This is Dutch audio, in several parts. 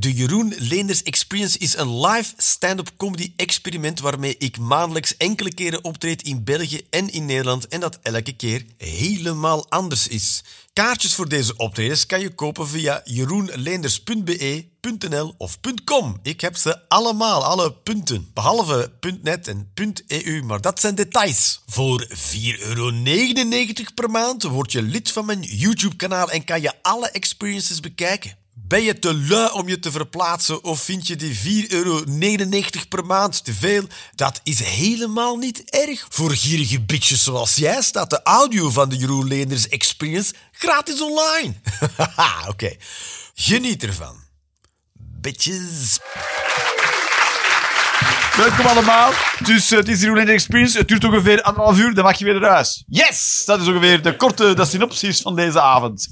De Jeroen Leenders Experience is een live stand-up comedy experiment waarmee ik maandelijks enkele keren optreed in België en in Nederland en dat elke keer helemaal anders is. Kaartjes voor deze optredens kan je kopen via jeroenleenders.be.nl of .com. Ik heb ze allemaal, alle punten. Behalve .net en .eu, maar dat zijn details. Voor 4,99 euro per maand word je lid van mijn YouTube-kanaal en kan je alle experiences bekijken. Ben je te lui om je te verplaatsen of vind je die 4,99 euro per maand te veel? Dat is helemaal niet erg. Voor gierige bitches zoals jij staat de audio van de Jeroen Leenders Experience gratis online. Oké. Geniet ervan. Bitches. Welkom allemaal. Dus uh, het is Jeroen Experience. Het duurt ongeveer anderhalf uur, dan mag je weer naar huis. Yes! Dat is ongeveer de korte de synopsis van deze avond.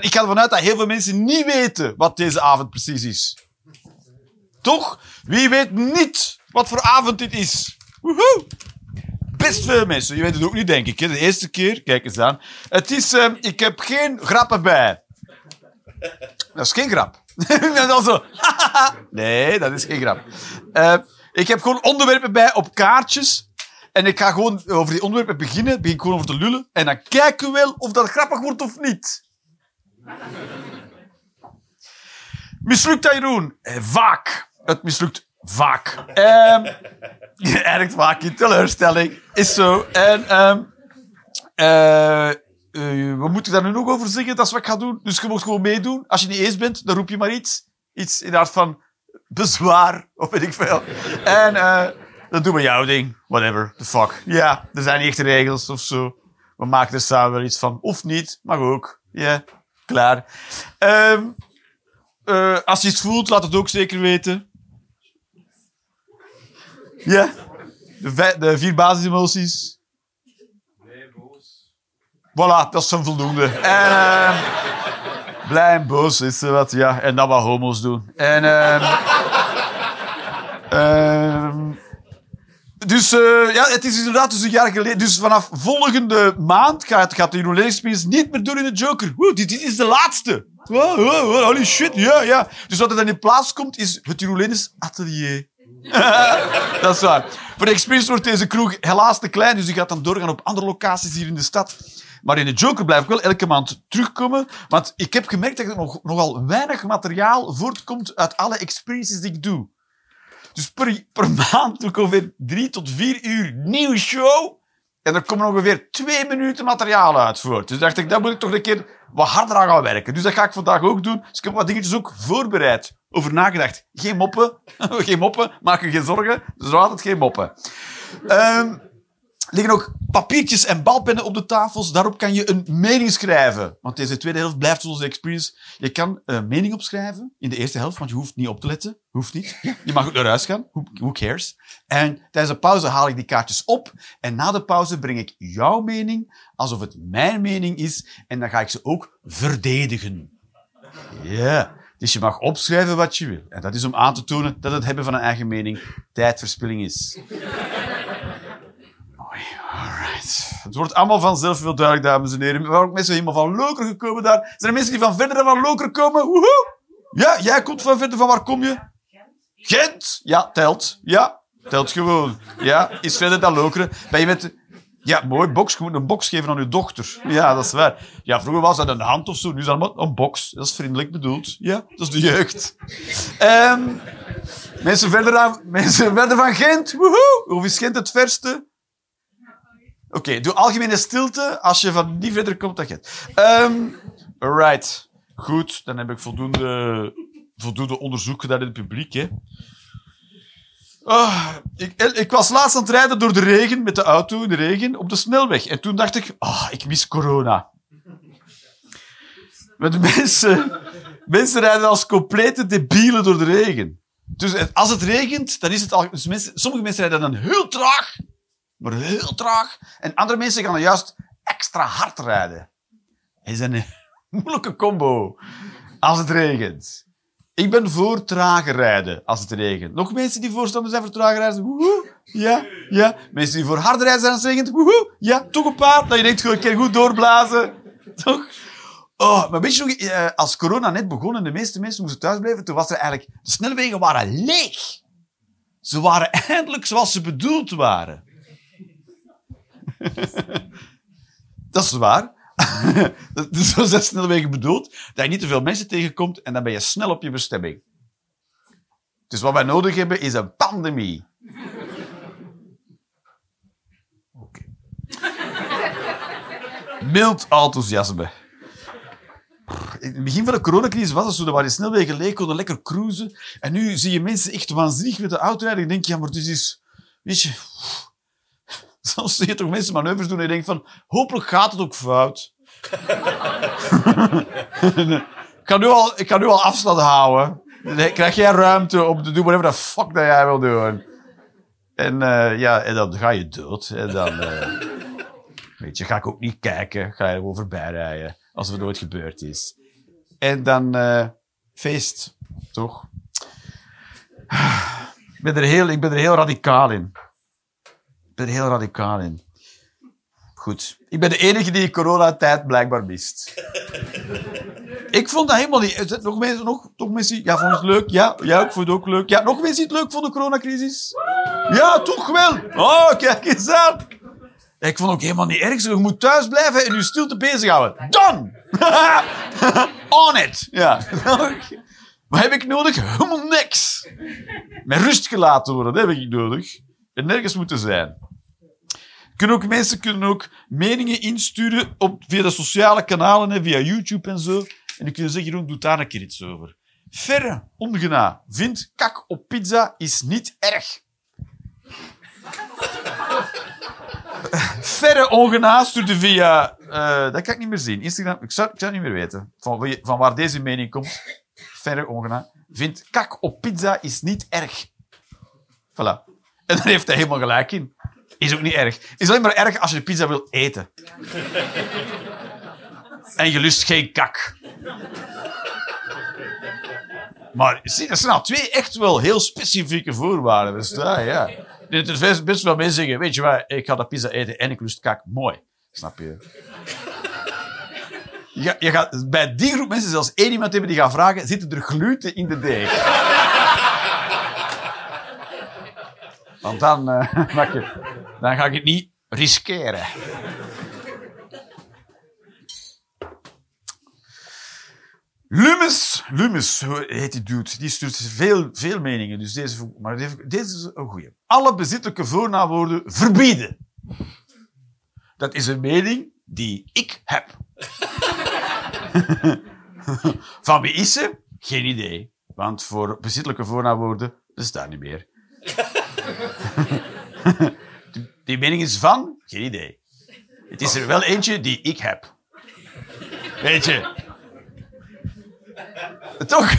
Ik ga ervan uit dat heel veel mensen niet weten wat deze avond precies is. Toch? Wie weet niet wat voor avond dit is? Woehoe! Best veel mensen. Je weet het ook niet, denk ik. Hè? De eerste keer, kijk eens aan. Het is, uh, ik heb geen grappen bij. Dat is geen grap. dat is zo. nee, dat is geen grap. Uh, ik heb gewoon onderwerpen bij op kaartjes. En ik ga gewoon over die onderwerpen beginnen. Begin gewoon over te lullen. En dan kijken we wel of dat grappig wordt of niet. Mislukt dat, Jeroen? Eh, vaak. Het mislukt vaak. Um, erg vaak in teleurstelling. Is zo. En um, uh, uh, wat moet ik daar nu nog over zeggen? Dat is wat ik ga doen. Dus je moet gewoon meedoen. Als je niet eens bent, dan roep je maar iets. Iets in de aard van bezwaar, of weet ik veel. En uh, dan doen we jouw ding. Whatever, the fuck. Ja, er zijn niet echte regels of zo. We maken er samen wel iets van. Of niet, mag ook. Ja, yeah, klaar. Um, uh, als je iets voelt, laat het ook zeker weten. Ja, de, de vier basisemoties. Voilà, dat is zo'n voldoende. En, uh, blij en boos is wat, ja. En dan wat homo's doen. En, uh, uh, dus uh, ja, het is inderdaad dus een jaar geleden. Dus vanaf volgende maand gaat, gaat de Jeroen niet meer door in de Joker. Wow, dit, is de laatste. Holy shit, ja, ja. Dus wat er dan in plaats komt, is het Jeroen Atelier. dat is waar. Voor de Experience wordt deze kroeg helaas te klein, dus die gaat dan doorgaan op andere locaties hier in de stad. Maar in de Joker blijf ik wel elke maand terugkomen. Want ik heb gemerkt dat er nog, nogal weinig materiaal voortkomt uit alle experiences die ik doe. Dus per, per maand doe ik ongeveer drie tot vier uur nieuwe show. En er komen ongeveer twee minuten materiaal uit voort. Dus dacht ik, daar moet ik toch een keer wat harder aan gaan werken. Dus dat ga ik vandaag ook doen. Dus ik heb wat dingetjes ook voorbereid. Over nagedacht. Geen moppen. geen moppen. Maak je geen zorgen. Zijn altijd geen moppen. Um, liggen ook papiertjes en balpennen op de tafels. Daarop kan je een mening schrijven. Want deze tweede helft blijft zoals de experience. Je kan een mening opschrijven in de eerste helft, want je hoeft niet op te letten. Hoeft niet. Je mag ook naar huis gaan. Who cares? En tijdens de pauze haal ik die kaartjes op. En na de pauze breng ik jouw mening alsof het mijn mening is. En dan ga ik ze ook verdedigen. Ja. Dus je mag opschrijven wat je wil. En dat is om aan te tonen dat het hebben van een eigen mening tijdverspilling is. Het wordt allemaal vanzelf veel duidelijk, dames en heren. Waarom ook mensen helemaal van Loker gekomen daar? Zijn er mensen die van verder van Loker komen? Woehoe! Ja, jij komt van verder. Van waar kom je? Gent. Ja, telt. Ja, telt gewoon. Ja, is verder dan Lokeren. Ben je met... Ja, mooi, box. Je moet een box geven aan je dochter. Ja, dat is waar. Ja, vroeger was dat een hand of zo. Nu is dat allemaal een box. Dat is vriendelijk bedoeld. Ja, dat is de jeugd. Um, mensen, verder aan, mensen verder van Gent. Woehoe! Hoe is Gent het verste? Oké, doe algemene stilte als je van niet verder komt dan Gent. Um, alright. Goed, dan heb ik voldoende, voldoende onderzoek gedaan in het publiek. Hè. Oh, ik, ik, was laatst aan het rijden door de regen, met de auto in de regen, op de snelweg. En toen dacht ik, oh, ik mis corona. Met mensen, mensen rijden als complete debielen door de regen. Dus als het regent, dan is het al... Dus sommige mensen rijden dan heel traag, maar heel traag. En andere mensen gaan juist extra hard rijden. Dat is een moeilijke combo als het regent. Ik ben voor trager rijden als het regent. Nog mensen die voorstander zijn voor trager rijden? Woehoe. Ja, ja. Mensen die voor harder rijden zijn als het regent? Woehoe. Ja, toch een paar. Dat je denkt, een keer goed doorblazen. Toch? Oh, maar weet je nog, eh, als corona net begon en de meeste mensen moesten thuisblijven, toen was er eigenlijk... De snelwegen waren leeg. Ze waren eindelijk zoals ze bedoeld waren. Dat is waar. dus zo zijn snelwegen bedoeld, dat je niet te veel mensen tegenkomt en dan ben je snel op je bestemming. Dus wat wij nodig hebben is een pandemie. Oké. Mild enthousiasme. In het begin van de coronacrisis was het zo, dat waren de snelwegen leeg, konden lekker cruisen. En nu zie je mensen echt waanzinnig met de auto rijden. Ik denk, ja, maar dit is... Weet je... Soms zie je toch mensen manoeuvres doen en je denkt van, hopelijk gaat het ook fout. ik, kan nu al, ik kan nu al afstand houden. Dan krijg jij ruimte om te doen whatever the fuck dat jij wil doen. En, eh, ja, en dan ga je dood. En dan... eh, weet je, ga ik ook niet kijken. Ga je gewoon voorbij rijden. Als het nooit gebeurd is. En dan... eh, feest. Toch? Ik ben er heel, ik ben er heel radicaal in. Ik ben er heel radicaal in. Goed. Ik ben de enige die coronatijd blijkbaar mist. ik vond dat helemaal niet... Nog mensen, nog, nog mensen... Ja, vond het leuk? Ja, ja, ik vond het ook leuk. Ja, nog mensen die het leuk vonden, de coronacrisis? Ja, toch wel. Oh, kijk eens aan. Ik vond het ook helemaal niet erg. Je moet thuis blijven en je stilte bezighouden. Done! On it! Ja. Wat heb ik nodig? Helemaal niks. Met rust gelaten worden, dat heb ik nodig. En nergens moeten zijn. Kunnen ook, mensen kunnen ook meningen insturen op, via de sociale kanalen, hè, via YouTube en zo. En die kunnen zeggen, doe daar een keer iets over. Verre ongena vindt kak op pizza is niet erg. Verre ongena stuurde via... eh, dat kan ik niet meer zien. Instagram, ik zou, ik zou niet meer weten. Van, van waar deze mening komt. Verre ongena vindt kak op pizza is niet erg. Voilà. En daar heeft hij helemaal gelijk in. Is ook niet erg. Is alleen maar erg als je de pizza wil eten. En je lust geen kak. Maar zie, dat zijn nou twee echt wel heel specifieke voorwaarden. Dus, ah, ja. Er best, wel mensen zeggen, weet je wat, ik ga dat pizza eten en ik lust kak. Mooi. Snap je? Je, je gaat bij die groep mensen zelfs één iemand hebben die gaat vragen, zitten er gluten in de deeg? Want dan, eh, maak je, dan ga ik het niet riskeren. Lumus hoe heet die dude. Die stuurt veel, veel meningen. Dus deze, maar deze, is een goeie. Alle bezittelijke voornaamwoorden verbieden. Dat is een mening die ik heb. Van wie is ze? Geen idee. Want voor bezittelijke voornaamwoorden bestaan niet meer. Die- mening is van? Geen idee. Het is er wel eentje die ik heb. Weet je. Toch?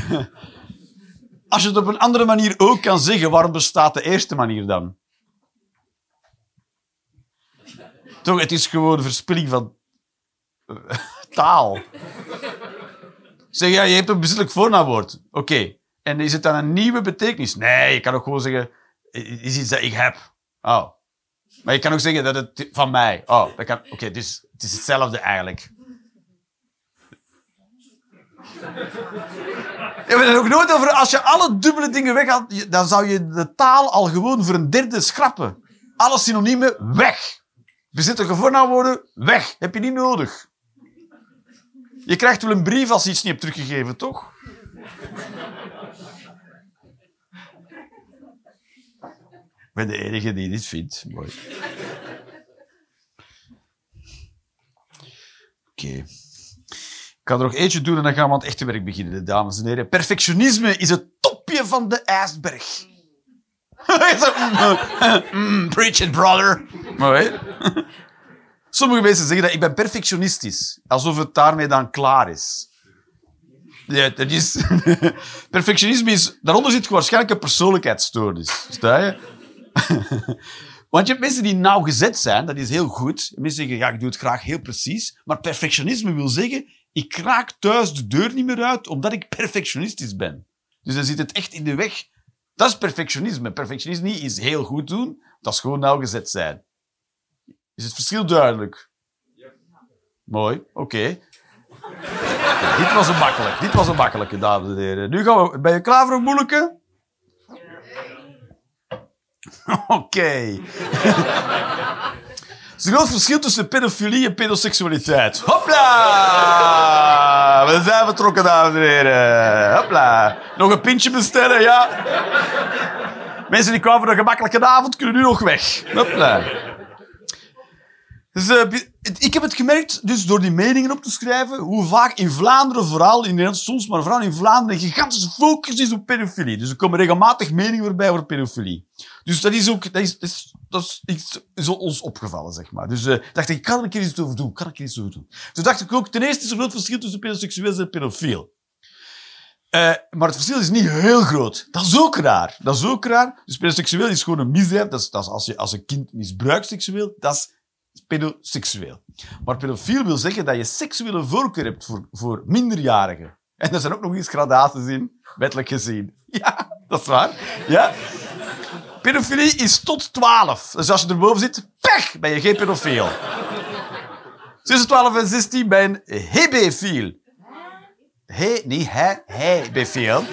Als je het op een andere manier ook kan zeggen, waarom bestaat de eerste manier dan? Toch, het is gewoon verspilling van eh, taal. Zeg, ja, je hebt een bezittelijk voornaamwoord. Oké. En is het dan een nieuwe betekenis? Nee, je kan ook gewoon zeggen, is iets dat ik heb. Oh. Maar je kan ook zeggen dat het van mij. Oh, kan. Oké, dus het is hetzelfde eigenlijk. Je hebt ook nooit over. Als je alle dubbele dingen weghaalt, je- dan zou je de taal al gewoon voor een derde schrappen. Alle synoniemen weg. Bezittelijke voornaamwoorden weg. Heb je niet nodig. Je krijgt wel een brief als je iets niet hebt teruggegeven, toch? Ben de enige die dit vindt. Mooi. Oké. Ik ga er nog eentje doen en dan gaan we aan het echte werk beginnen, dames en heren. Perfectionisme is het topje van de ijsberg. Mm, mm, preach it, brother. Mooi. Sommige mensen zeggen dat ik ben perfectionistisch. Alsof het daarmee dan klaar is. Ja, dat is... Perfectionisme is... Daaronder zit waarschijnlijk een persoonlijkheidsstoornis. Sta je? Want je hebt mensen die nauwgezet zijn, dat is heel goed. Mensen zeggen, ja, ik doe het graag heel precies. Maar perfectionisme wil zeggen, ik kraak thuis de deur niet meer uit, omdat ik perfectionistisch ben. Dus dan zit het echt in de weg. Dat is perfectionisme. Perfectionisme is heel goed doen, dat is gewoon nauwgezet zijn. Is het verschil duidelijk? Mooi, oké. Dit was een makkelijk. Dit was een makkelijke, dames en heren. Nu gaan we... Ben je klaar voor een moeilijke? Oké. Het is een groot verschil tussen pedofilie en pedoseksualiteit. Hopla! We zijn vertrokken, dames en heren. Hopla. Nog een pintje bestellen, ja? Mensen die kwamen voor een gemakkelijke avond kunnen nu nog weg. Hopla. Dus, het- ik heb het gemerkt, dus door die meningen op te schrijven, hoe vaak in Vlaanderen, vooral in Nederland soms, maar vooral in Vlaanderen, een gigantische focus is op pedofilie. Dus er komen regelmatig meningen voorbij over pedofilie. Dus dat is ook, dat is, dat is, dat is, ons opgevallen, zeg maar. Dus eh dacht ik, kan ik er iets over doen? Kan ik er iets over doen? Toen dacht ik ook, ten eerste is er een groot verschil tussen pedoseksueel en pedofiel. Eh, maar het verschil is niet heel groot. Dat is ook raar. Dat is ook raar. Dus pedoseksueel is gewoon een misdrijf. Dat is, dat is als je als een kind misbruikt seksueel, dat is pedoseksueel. Maar pedofiel wil zeggen dat je seksuele voorkeur hebt voor, voor minderjarigen. En er zijn ook nog eens gradaties in, wettelijk gezien. Ja, dat is waar. Ja. Pedofilie is tot 12. Dus als je erboven zit, pech, ben je geen pedofiel. Tussen 12 en 16 ben je hebefiel. He, niet hij, hij befiel.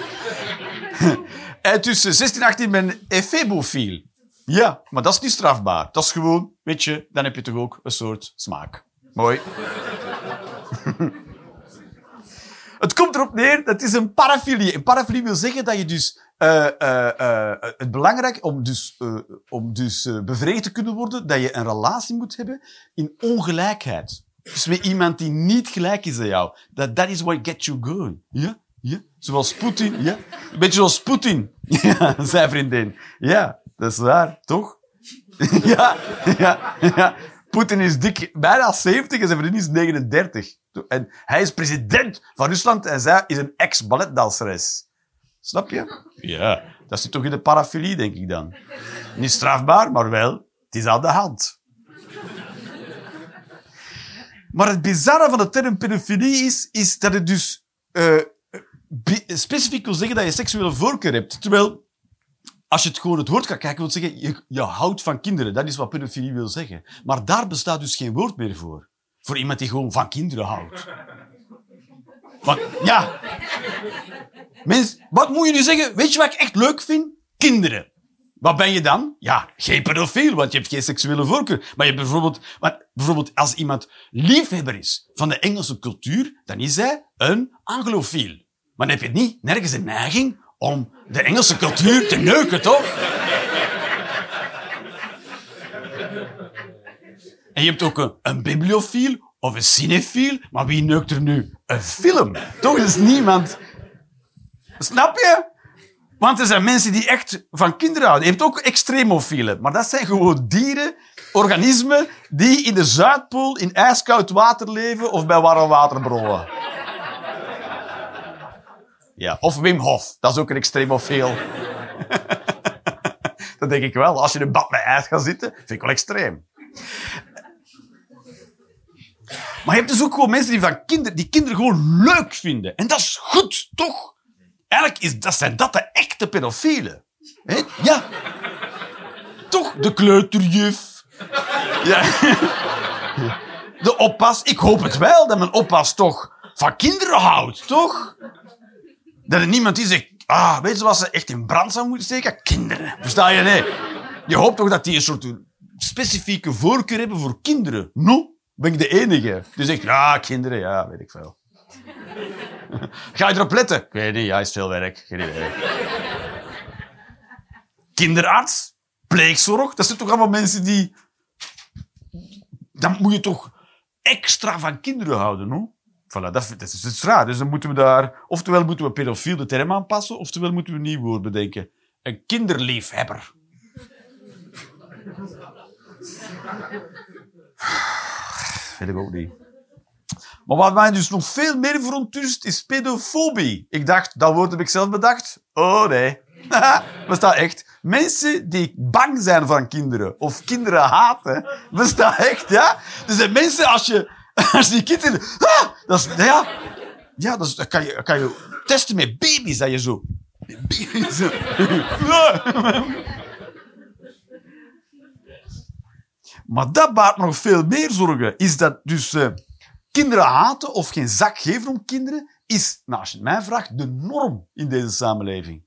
en tussen 16 en 18 ben je efebofiel. Ja, maar dat is niet strafbaar. Dat is gewoon, weet je, dan heb je toch ook een soort smaak. Mooi. het komt erop neer, dat is een parafilie. Een parafilie wil zeggen dat je dus... eh, eh, eh, het belangrijk om dus, om dus bevredigd te kunnen worden, dat je een relatie moet hebben in ongelijkheid. Dus met iemand die niet gelijk is aan jou. Dat that is what gets you going. Ja? Ja? Zoals Poetin. Ja? Een beetje zoals Poetin. Ja, zijn vriendin. Ja, dat is waar, toch? ja, ja, ja. Poetin is dik, bijna 70 en zijn vriendin is 39. En hij is president van Rusland en zij is een ex-balletdanseres. Snap je? Ja, dat zit toch in de parafilie, denk ik dan. Niet strafbaar, maar wel, het is aan de hand. Maar het bizarre van de term pedofilie is, is dat het dus eh, specifiek wil zeggen dat je seksuele voorkeur hebt. Terwijl, als je het gewoon het woord gaat kijken, wil zeggen, je, houdt van kinderen. Dat is wat pedofilie wil zeggen. Maar daar bestaat dus geen woord meer voor. Voor iemand die gewoon van kinderen houdt. Ja. Mens, wat moet je nu zeggen? Weet je wat ik echt leuk vind? Kinderen. Wat ben je dan? Ja, geen pedofiel, want je hebt geen seksuele voorkeur. Maar je hebt bijvoorbeeld, want bijvoorbeeld als iemand liefhebber is van de Engelse cultuur, dan is hij een anglofiel. Maar dan heb je niet nergens een neiging om de Engelse cultuur te neuken, toch? En je hebt ook een, een bibliofiel of een cinefiel, maar wie neukt er nu? Een film. Toch is niemand... Snap je? Want er zijn mensen die echt van kinderen houden. Je hebt ook extremofielen. Maar dat zijn gewoon dieren, organismen, die in de Zuidpool in ijskoud water leven of bij warm waterbronnen. Ja, of Wim Hof. Dat is ook een extremofiel. dat denk ik wel. Als je in een bad met ijs gaat zitten, vind ik wel extreem. Maar je hebt dus ook gewoon mensen die, van kinderen, die kinderen gewoon leuk vinden. En dat is goed, toch? Eigenlijk is, dat zijn dat de echte pedofielen. Hè? Ja. Toch? De kleuterjuf. Ja. De oppas. Ik hoop het wel, dat mijn oppas toch van kinderen houdt, toch? Dat er niemand die zegt, ah, weet je wat ze echt in brand zou moeten steken? Kinderen. Versta je? Nee. Je hoopt toch dat die een soort specifieke voorkeur hebben voor kinderen. No? Ben ik de enige? Die zegt, ja, kinderen, ja, weet ik veel. Ga je erop letten? Ik weet niet, ja, is veel werk. Geen. Kinderarts? Pleegzorg? Dat zijn toch allemaal mensen die... Dan moet je toch extra van kinderen houden, no? Voilà, dat, is, dat is raar. Dus dan moeten we daar... Oftewel moeten we pedofiel de term aanpassen, oftewel moeten we een nieuw woord bedenken. Een kinderliefhebber. Weet ik ook niet. Maar wat mij dus nog veel meer verontrust, is pedofobie. Ik dacht, dat woord heb ik zelf bedacht. Oh nee. bestaat echt. Mensen die bang zijn van kinderen, of kinderen haten, bestaat echt, ja? Er zijn mensen, als je, als die kinderen... Ah, dat is, ja, ja dat, kan, je, kan je testen met baby's, dat je zo... Maar dat baart nog veel meer zorgen. Is dat dus... eh, Kinderen haten of geen zak geven om kinderen is, nou, als je het mij vraagt, de norm in deze samenleving.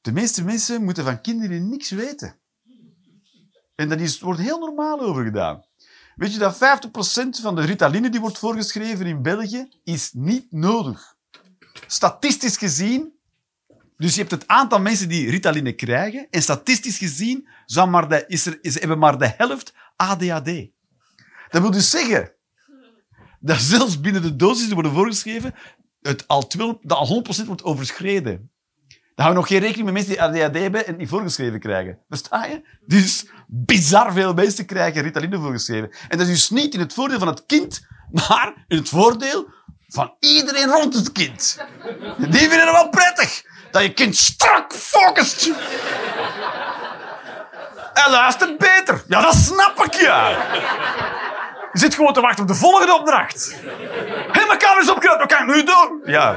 De meeste mensen moeten van kinderen niks weten. En daar wordt heel normaal over gedaan. Weet je dat 50% van de ritaline die wordt voorgeschreven in België is niet nodig? Statistisch gezien, dus je hebt het aantal mensen die ritaline krijgen, en statistisch gezien zou maar de, is er, is, hebben maar de helft ADHD. Dat wil dus zeggen dat zelfs binnen de dosis die worden voorgeschreven, het al, 12, dat al 100% wordt overschreden. Dan houden we nog geen rekening met mensen die ADHD hebben en die voorgeschreven krijgen. Versta je? Dus bizar veel mensen krijgen Ritaline voorgeschreven. En dat is dus niet in het voordeel van het kind, maar in het voordeel van iedereen rond het kind. Die vinden het wel prettig. Dat je kind strak focust. En luistert beter. Ja, dat snap ik, ja. Je zit gewoon te wachten op de volgende opdracht. Hé, mijn kamer is opgeruimd. Wat kan ik nu doen? Ja.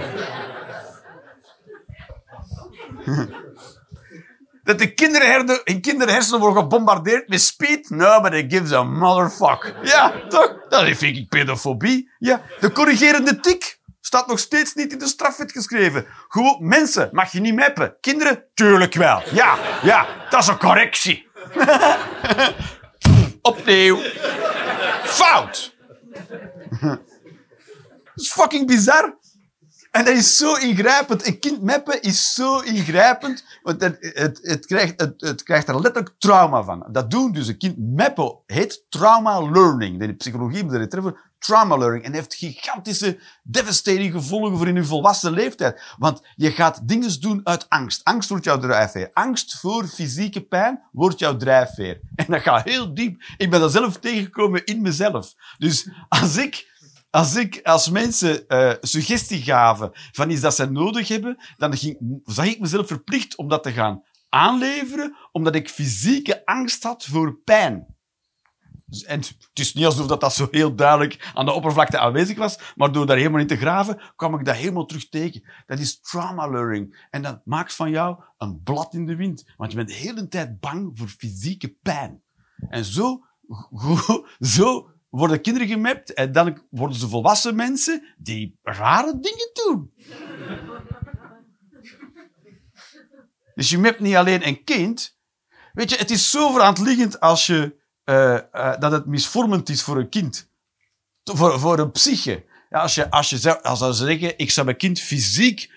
Dat de kinderherden, in kinderhersenen worden gebombardeerd met speed? Nobody gives a motherfuck. Ja, toch? Dat vind ik pedofobie. Ja. De corrigerende tik staat nog steeds niet in de strafwet geschreven. Gewoon, mensen, mag je niet meppen. Kinderen, tuurlijk wel. Ja, ja, dat is een correctie. Opnieuw. Fout. Dat is fucking bizar. En dat is zo ingrijpend. Een kind meppen is zo ingrijpend, want het, het, krijgt, het, krijgt er letterlijk trauma van. Dat doen dus een kind meppen heet trauma learning. In de psychologie moet trauma learning. En heeft gigantische, devastating gevolgen voor in je volwassen leeftijd. Want je gaat dingen doen uit angst. Angst wordt jouw drijfveer. Angst voor fysieke pijn wordt jouw drijfveer. En dat gaat heel diep. Ik ben dat zelf tegengekomen in mezelf. Dus als ik als ik, als mensen uh, suggestie gaven van iets dat ze nodig hebben, dan ging, zag ik mezelf verplicht om dat te gaan aanleveren, omdat ik fysieke angst had voor pijn. Dus, en het is niet alsof dat, dat zo heel duidelijk aan de oppervlakte aanwezig was, maar door daar helemaal in te graven, kwam ik dat helemaal terug tegen. Dat is trauma learning. En dat maakt van jou een blad in de wind. Want je bent de hele tijd bang voor fysieke pijn. En zo, zo worden kinderen gemapt en dan worden ze volwassen mensen die rare dingen doen. dus je mapt niet alleen een kind. Weet je, het is zo verantliggend als je, uh, uh, dat het misvormend is voor een kind. Voor, voor een psyche. Ja, als je, als je zou, als zou zeggen, ik zou mijn kind fysiek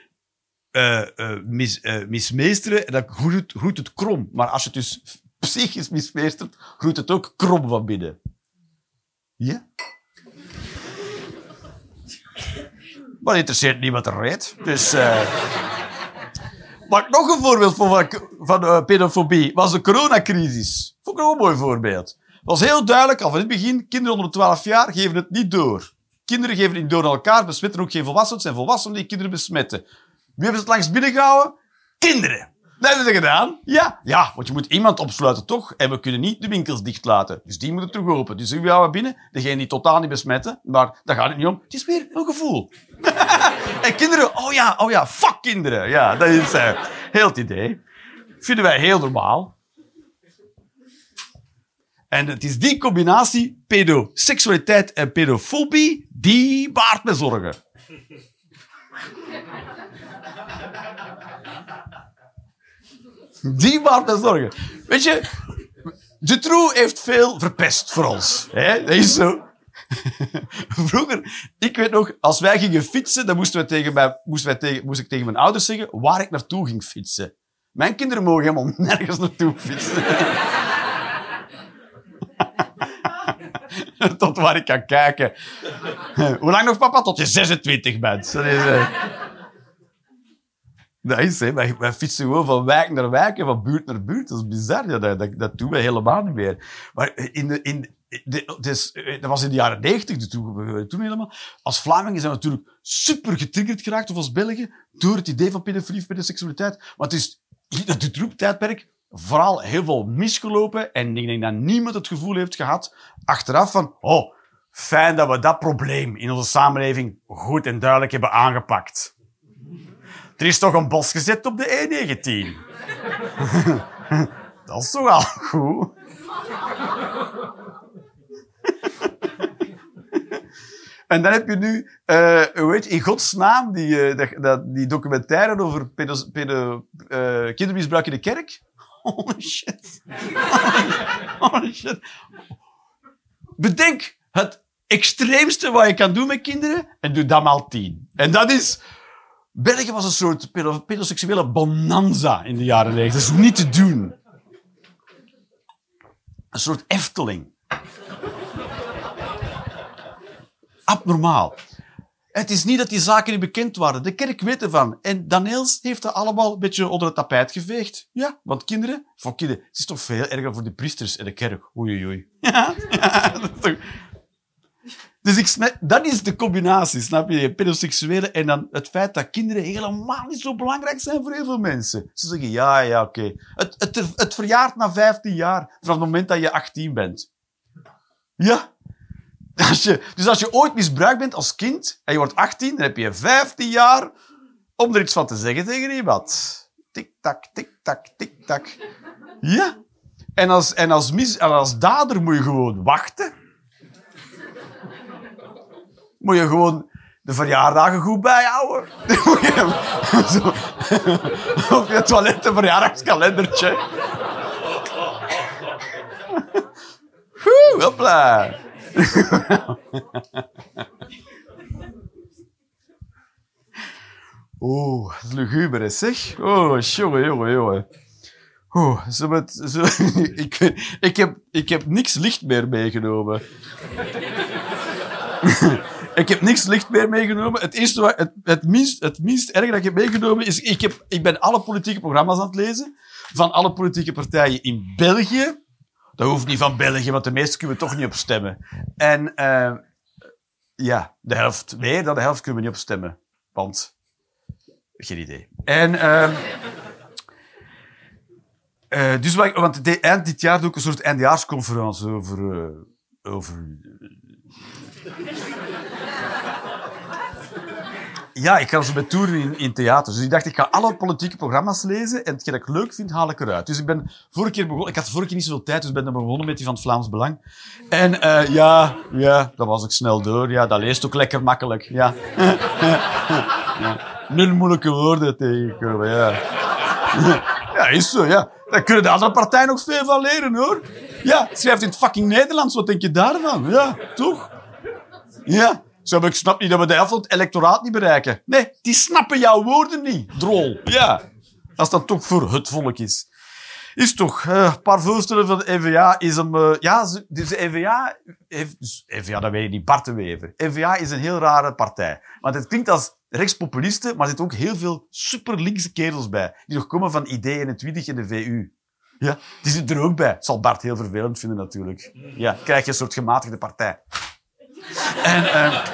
uh, mis, mismeesteren, dan groeit het, groeit het krom. Maar als je het dus psychisch mismeestert, groeit het ook krom van binnen. Ja? Maar interesseert niemand er reet. Dus... Uh... Maar nog een voorbeeld van, van uh, pedofobie was de coronacrisis. Vond ik ook een mooi voorbeeld. Het was heel duidelijk, al van het begin, kinderen onder 12 jaar geven het niet door. Kinderen geven het niet door aan elkaar, besmetten ook geen volwassenen. Het zijn volwassenen die kinderen besmetten. Wie hebben ze het langs binnengehouden? Kinderen. Dat hebben ze gedaan. Ja. Ja, want je moet iemand opsluiten, toch? En we kunnen niet de winkels dicht laten. Dus die moeten terug open. Dus wie houden binnen? Degene die totaal niet besmetten. Maar daar gaat het niet om. Het is weer een gevoel. en kinderen, oh ja, oh ja, fuck kinderen. Ja, dat is uh, heel het idee. Vinden wij heel normaal. En het is die combinatie, pedoseksualiteit en pedofobie, die baart me zorgen. Die maakt me zorgen. Weet je, Dutroux heeft veel verpest voor ons. Hè? Dat is zo. Vroeger, ik weet nog, als wij gingen fietsen, dan moesten wij tegen mij, moesten wij tegen, moest ik tegen mijn ouders zeggen waar ik naartoe ging fietsen. Mijn kinderen mogen helemaal nergens naartoe fietsen. Tot waar ik kan kijken. Hoe lang nog, papa? Tot je 26 bent. Dat is, hè. Wij, wij, fietsen gewoon van wijk naar wijk en van buurt naar buurt. Dat is bizar. Ja, dat, dat, dat doen wij helemaal niet meer. Maar in de, in de, dus, dat was in de jaren negentig, dus toen, toen helemaal. Als Vlamingen zijn we natuurlijk super getriggerd geraakt, of als Belgen, door het idee van pedofilie of seksualiteit. Want het is het troeptijdperk vooral heel veel misgelopen. En ik denk dat niemand het gevoel heeft gehad, achteraf van, oh, fijn dat we dat probleem in onze samenleving goed en duidelijk hebben aangepakt. Er is toch een bos gezet op de E19. Dat is toch al goed? En dan heb je nu, eh hoe heet je, in godsnaam, die, eh, dat, die documentaire over pedo, eh, kindermisbruik in de kerk. Holy shit. Holy shit. Bedenk het extreemste wat je kan doen met kinderen en doe dat maal tien. En dat is... België was een soort pedo- pedoseksuele bonanza in de jaren 90. Dat is niet te doen. Een soort Efteling. Abnormaal. Het is niet dat die zaken niet bekend waren. De kerk weet ervan. En Daniels heeft dat allemaal een beetje onder het tapijt geveegd. Ja, want kinderen, voor kinderen, het is toch veel erger voor de priesters in de kerk. Oei, oei, ja, dat is toch... Dus ik snap, dat is de combinatie, snap je? Pedoseksuele en dan het feit dat kinderen helemaal niet zo belangrijk zijn voor heel veel mensen. Ze zeggen, ja, ja, oké. Het, het, verjaart na 15 jaar, vanaf het moment dat je 18 bent. Ja. Als je, dus als je ooit misbruikt bent als kind en je wordt 18, dan heb je 15 jaar om er iets van te zeggen tegen iemand. Tik-tak, tik-tak, tik-tak. Ja. En als, en, als mis, en als dader moet je gewoon wachten. Moet je gewoon de verjaardagen goed bijhouden. Op je toilet een verjaardagskalendertje. Hopla. Oeh, het is luguber, hè, zeg. Oh, jongen, jongen, jongen. Oeh, zo met, zo, ik, ik, heb, ik heb niks licht meer meegenomen. Ik heb niks licht meer meegenomen. Het, eerste het, het, minst, het minst erg dat ik heb meegenomen is... Ik, heb, ik ben alle politieke programma's aan het lezen. Van alle politieke partijen in België. Dat hoeft niet van België, want de meeste kunnen we toch niet op stemmen. En eh, ja, de helft meer dan de helft kunnen we niet op stemmen. Want... Geen idee. En... ehm, eh, dus wat want de, eind dit jaar doe ik een soort eindjaarsconferentie over... eh, over ja, ik ga ze met toeren in, in theaters. Dus ik dacht, ik ga alle politieke programma's lezen en hetgeen dat ik leuk vind, haal ik eruit. Dus ik ben vorige keer begonnen... Ik had vorige keer niet zoveel tijd, dus ik ben dan begonnen met die van het Vlaams Belang. En eh, ja, ja, dat was ik snel door. Ja, dat leest ook lekker makkelijk. Ja. ja. Nul moeilijke woorden tegenkomen, ja. Ja, is zo, ja. Daar kunnen de andere partijen nog veel van leren, hoor. Ja, schrijft in het fucking Nederlands. Wat denk je daarvan? Ja, toch? Ja. Zo, maar ik snap niet dat we de helft van het electoraat niet bereiken. Nee, die snappen jouw woorden niet, drol. Ja. Als dat toch voor het volk is. Is toch, eh, een paar voorstellen van de NVA is een... eh, ja, dus de NVA heeft... Dus NVA, dat weet je niet, Bart de Wever. NVA is een heel rare partij. Want het klinkt als rechtspopulisten, maar er zitten ook heel veel super linkse kerels bij. Die nog komen van Idee en het Twintig en de VU. Ja, die zitten er ook bij. Zal Bart heel vervelend vinden, natuurlijk. Ja, krijg je een soort gematigde partij. En, eh,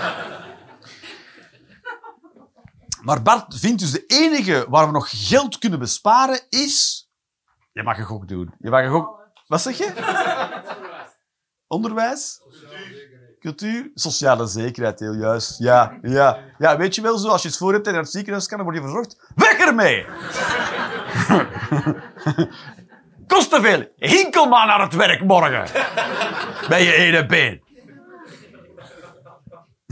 maar Bart vindt dus de enige waar we nog geld kunnen besparen is... Je mag een gok doen. Je mag een gok... Wat zeg je? Onderwijs? Cultuur? Sociale zekerheid, heel juist. Ja, ja. Ja, weet je wel zo, als je het voor hebt en naar het ziekenhuis kan, dan word je verzorgd. Weg ermee! Kost te veel. Hinkel naar het werk morgen. Bij je ene been.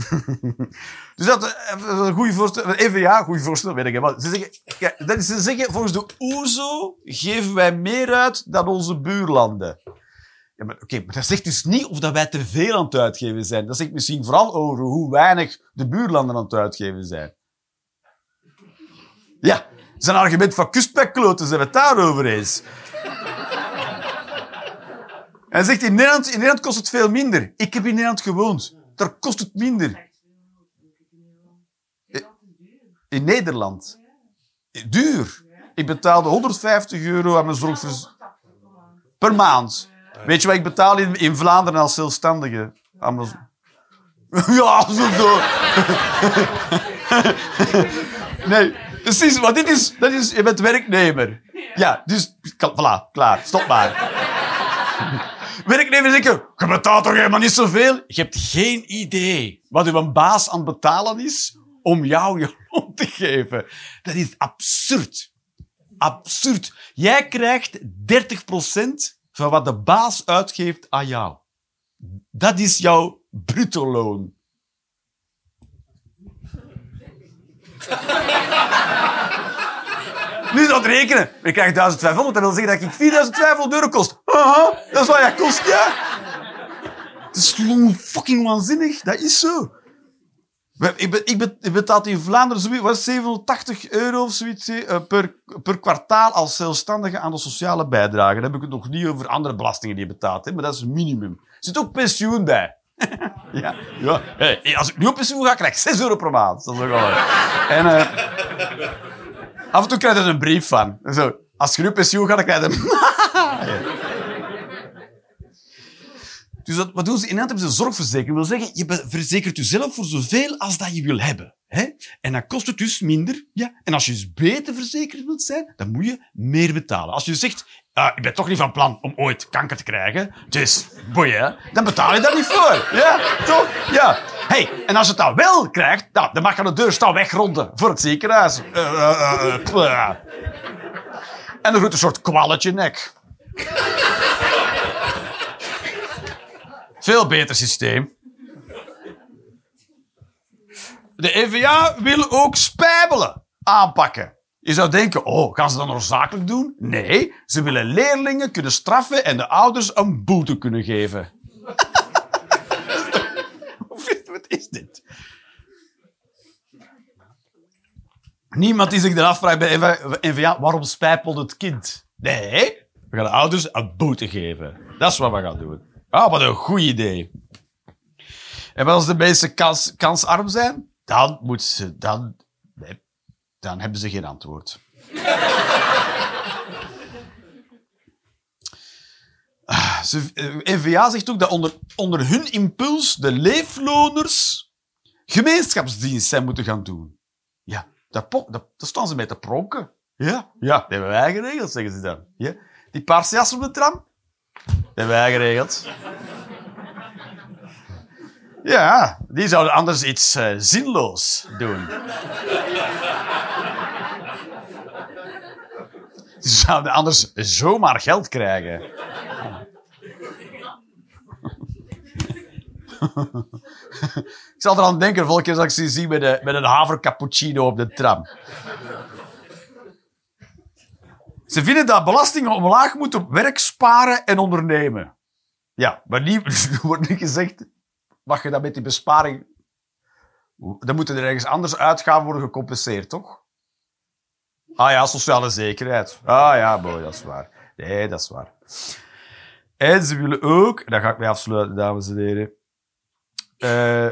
Dus dat eh, is een goede voorstel. Even ja, goede voorstel, weet ik. Maar ze zeggen, ze zeggen, volgens de OESO geven wij meer uit dan onze buurlanden. Ja, oké, maar dat zegt dus niet of dat wij te veel aan het uitgeven zijn. Dat zegt misschien vooral over hoe weinig de buurlanden aan het uitgeven zijn. Ja, dat is een argument van kustbijkloten, zijn we het daarover eens. Hij zegt, in Nederland, in Nederland kost het veel minder. Ik heb in Nederland gewoond. Daar kost het minder. In Nederland. Duur. Ik betaalde 150 euro aan mijn zorgverzekering. Per maand. Weet je wat ik betaal in, in Vlaanderen als zelfstandige? Ja, zo door. Nee, precies. Want dit is, dat is... Je bent werknemer. Ja, dus... Voilà, klaar. Stop maar. Werknemer zeggen, je betaalt toch helemaal niet zoveel? Je hebt geen idee wat uw baas aan het betalen is om jou je loon te geven. Dat is absurd. Absurd. Jij krijgt 30% van wat de baas uitgeeft aan jou. Dat is jouw bruto loon. Nu dat rekenen. Ik krijg 1500, dat wil zeggen dat ik 4500 euro kost. Aha, dat is wat jij kost, ja. Het is gewoon fucking waanzinnig. Dat is zo. Ik, betaal in Vlaanderen zoiets, het, 780 euro of zoiets eh, per, per kwartaal als zelfstandige aan de sociale bijdrage. Dan heb ik het nog niet over andere belastingen die je betaalt, hè, maar dat is het minimum. Er zit ook pensioen bij. ja, ja. Als ik nu op pensioen ga, krijg ik 6 euro per maand. Dat is. En eh, af en toe krijg je er een brief van. Zo, als je nu op pensioen gaat, dan krijg je een... Dus wat doen ze? In Nederland hebben zorgverzekering. Dat wil zeggen, je verzekert jezelf voor zoveel als dat je wil hebben. Hè? En dan kost het dus minder. Ja. En als je dus beter verzekerd wilt zijn, dan moet je meer betalen. Als je zegt, ah, ik ben toch niet van plan om ooit kanker te krijgen, dus boeien, dan betaal je daar niet voor. Ja, toch? Ja. Hey, en als je het dan wel krijgt, nou, dan mag je de deur staan wegronden voor het ziekenhuis. Eh, eh, eh, en dan groeit een soort kwalletje nek. Veel beter systeem. De EVA wil ook spijbelen aanpakken. Je zou denken, oh, gaan ze dat noodzakelijk doen? Nee, ze willen leerlingen kunnen straffen en de ouders een boete kunnen geven. Wat is dit? Niemand die zich dan afvraagt bij NVA, waarom spijpelt het kind? Nee, we gaan de ouders een boete geven. Dat is wat we gaan doen. Ah, wat een goed idee. En als de mensen kans, kansarm zijn, dan moeten ze... Dan, dan hebben ze geen antwoord. Ah, eh, NVA zegt ook dat onder, onder hun impuls de leefloners gemeenschapsdienst zijn moeten gaan doen. Ja, daar, daar, staan ze mee te pronken. Ja, ja, dat hebben wij geregeld, zeggen ze dan. Ja. Die paarse jas op de tram, hebben wij geregeld. Ja, die zouden anders iets eh, zinloos doen. Die zouden anders zomaar geld krijgen. Ik zal eraan denken de volgende keer dat ik ze zie met, de, met een haver cappuccino op de tram. Ze vinden dat belastingen omlaag moeten op werk sparen en ondernemen. Ja, maar niet, wordt niet gezegd wat je dan met die besparing... Dan moeten er ergens anders uitgaven worden gecompenseerd, toch? Ah ja, sociale zekerheid. Ah ja, boy, dat is waar. Nee, dat is waar. En ze willen ook... Daar ga ik mee afsluiten, dames en heren. Eh,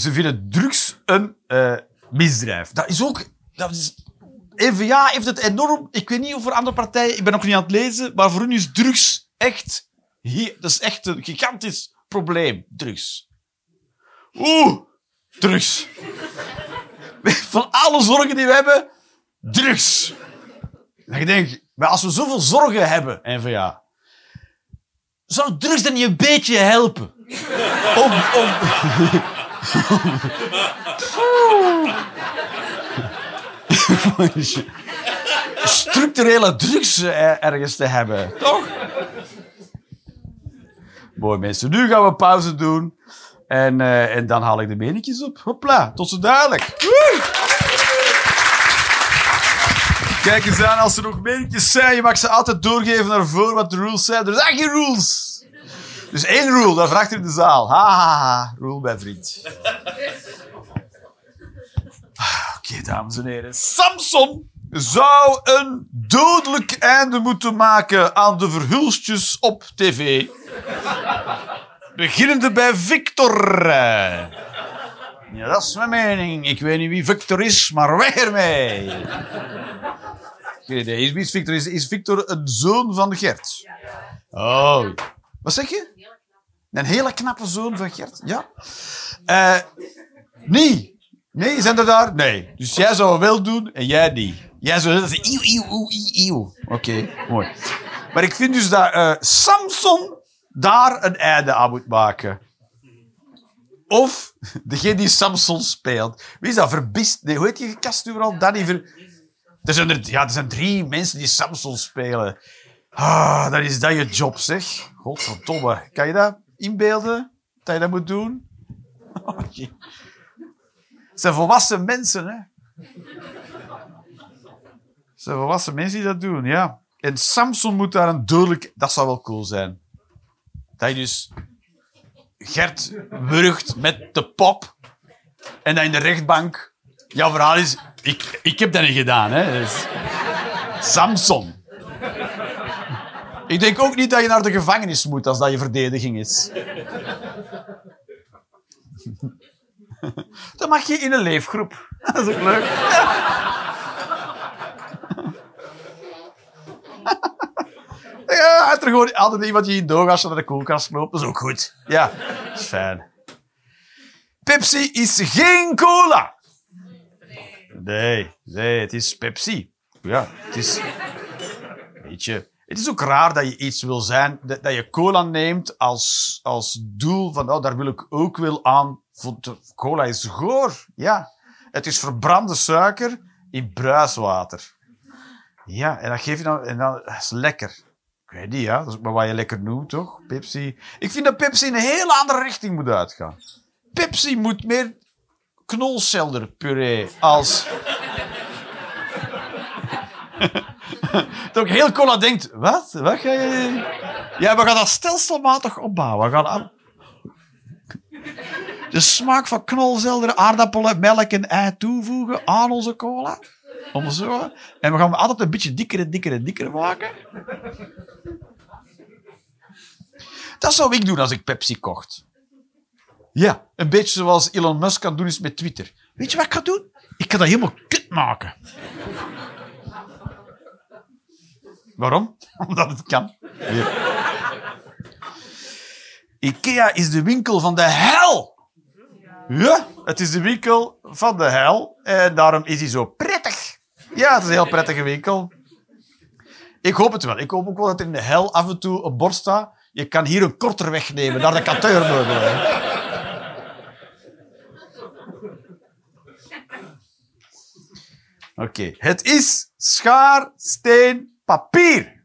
ze vinden drugs een eh, misdrijf. Dat is ook... Dat is, NVA heeft het enorm... Ik weet niet of voor andere partijen... Ik ben nog niet aan het lezen, maar voor hun is drugs echt... Hier, dat is echt een gigantisch probleem, drugs. Oeh, drugs. Van alle zorgen die we hebben, drugs. En je denkt, maar als we zoveel zorgen hebben, NVA, zou drugs dan niet een beetje helpen? Om, om... structurele drugs eh, ergens te hebben, toch? Mooi mensen, nu gaan we pauze doen. En, eh, en dan haal ik de menetjes op. Hopla, tot zo dadelijk. Kijk eens aan, als er nog menetjes zijn, je mag ze altijd doorgeven naar voren wat de rules zijn. Er zijn geen rules. Dus één rule, dat vraagt u in de zaal. Ha, ha, ha. Rule bij vriend. Dames en heren. Samson zou een dodelijk einde moeten maken aan de verhulstjes op tv. Beginnende bij Victor. Ja, dat is mijn mening. Ik weet niet wie Victor is, maar weg ermee. Niet, is- wie is Victor? Is, is Victor een zoon van Gert? Oh. Wat zeg je? Een hele knappe zoon van Gert? Ja. Eh nee. Nee, zijn er daar? Nee. Dus jij zou wel doen en jij niet. Jij zou zeggen, eeuw, eeuw, eeuw, eeuw. Oké, mooi. Maar ik vind dus dat eh, Samson daar een einde aan moet maken. Of degene die Samson speelt. Wie is dat? Verbist? Nee, hoe heet die nu vooral? Danny Ver... Er zijn, er, ja, er zijn drie mensen die Samson spelen. Ah, dat is dat je job, zeg. Godverdomme. Kan je dat inbeelden? Dat je dat moet doen? Oh, zijn volwassen mensen, hè. Zijn volwassen mensen die dat doen, ja. En Samson moet daar een duidelijk... Dat zou wel cool zijn. Dat je dus Gert wurgt met de pop en dat in de rechtbank... Jouw verhaal is... Ik, ik heb dat niet gedaan, hè. Dus, Samson. Ik denk ook niet dat je naar de gevangenis moet als dat je verdediging is. Dan mag je in een leefgroep. Dat is ook leuk. Ja, er gewoon altijd iemand die in doorgas naar de koelkast loopt. Dat is ook goed. Ja, dat is fijn. Pepsi is geen cola. Nee, nee, het is Pepsi. Ja, het is... Weet je... Het is ook raar dat je iets wil zijn, dat je cola neemt als, als doel van, oh, daar wil ik ook wel aan. Cola is goor. Ja. Het is verbrande suiker in bruiswater. Ja, en dat geef je dan, en dan, dat is lekker. Ik weet niet, ja. Dat is ook maar wat je lekker noemt, toch? Pepsi. Ik vind dat Pepsi in een heel andere richting moet uitgaan. Pepsi moet meer knolselderpuree als... Dat heel cola denkt, wat? Wat ga je... Ja, we gaan dat stelselmatig opbouwen. We gaan aan- de smaak van knolselder, aardappelen, melk en ei toevoegen aan onze cola. Om zo. En we gaan hem altijd een beetje dikker en dikker en dikker maken. Dat zou ik doen als ik Pepsi kocht. Ja, een beetje zoals Elon Musk kan doen is met Twitter. Weet je wat ik ga doen? Ik ga dat helemaal kut maken. Waarom? Omdat het kan. Ikea is de winkel van de hel. Ja, het is de winkel van de hel. En daarom is hij zo prettig. Ja, het is een heel prettige winkel. Ik hoop het wel. Ik hoop ook wel dat er in de hel af en toe een bord staat. Je kan hier een korter wegnemen, naar de kanteurmeubelen. Oké, het is schaar, steen, papier.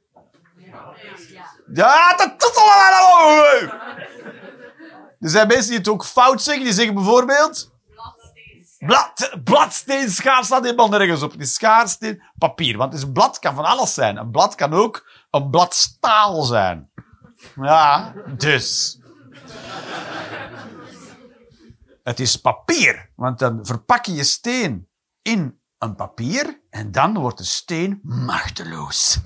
Ja, dat allemaal. Er zijn mensen die het ook fout zeggen. Die zeggen bijvoorbeeld... Blad, bladsteen, schaar staat helemaal nergens op. Het is schaar, steen, papier. Want een blad kan van alles zijn. Een blad kan ook een blad staal zijn. Ja, dus... Het is papier. Want dan verpak je je steen in een papier en dan wordt de steen machteloos.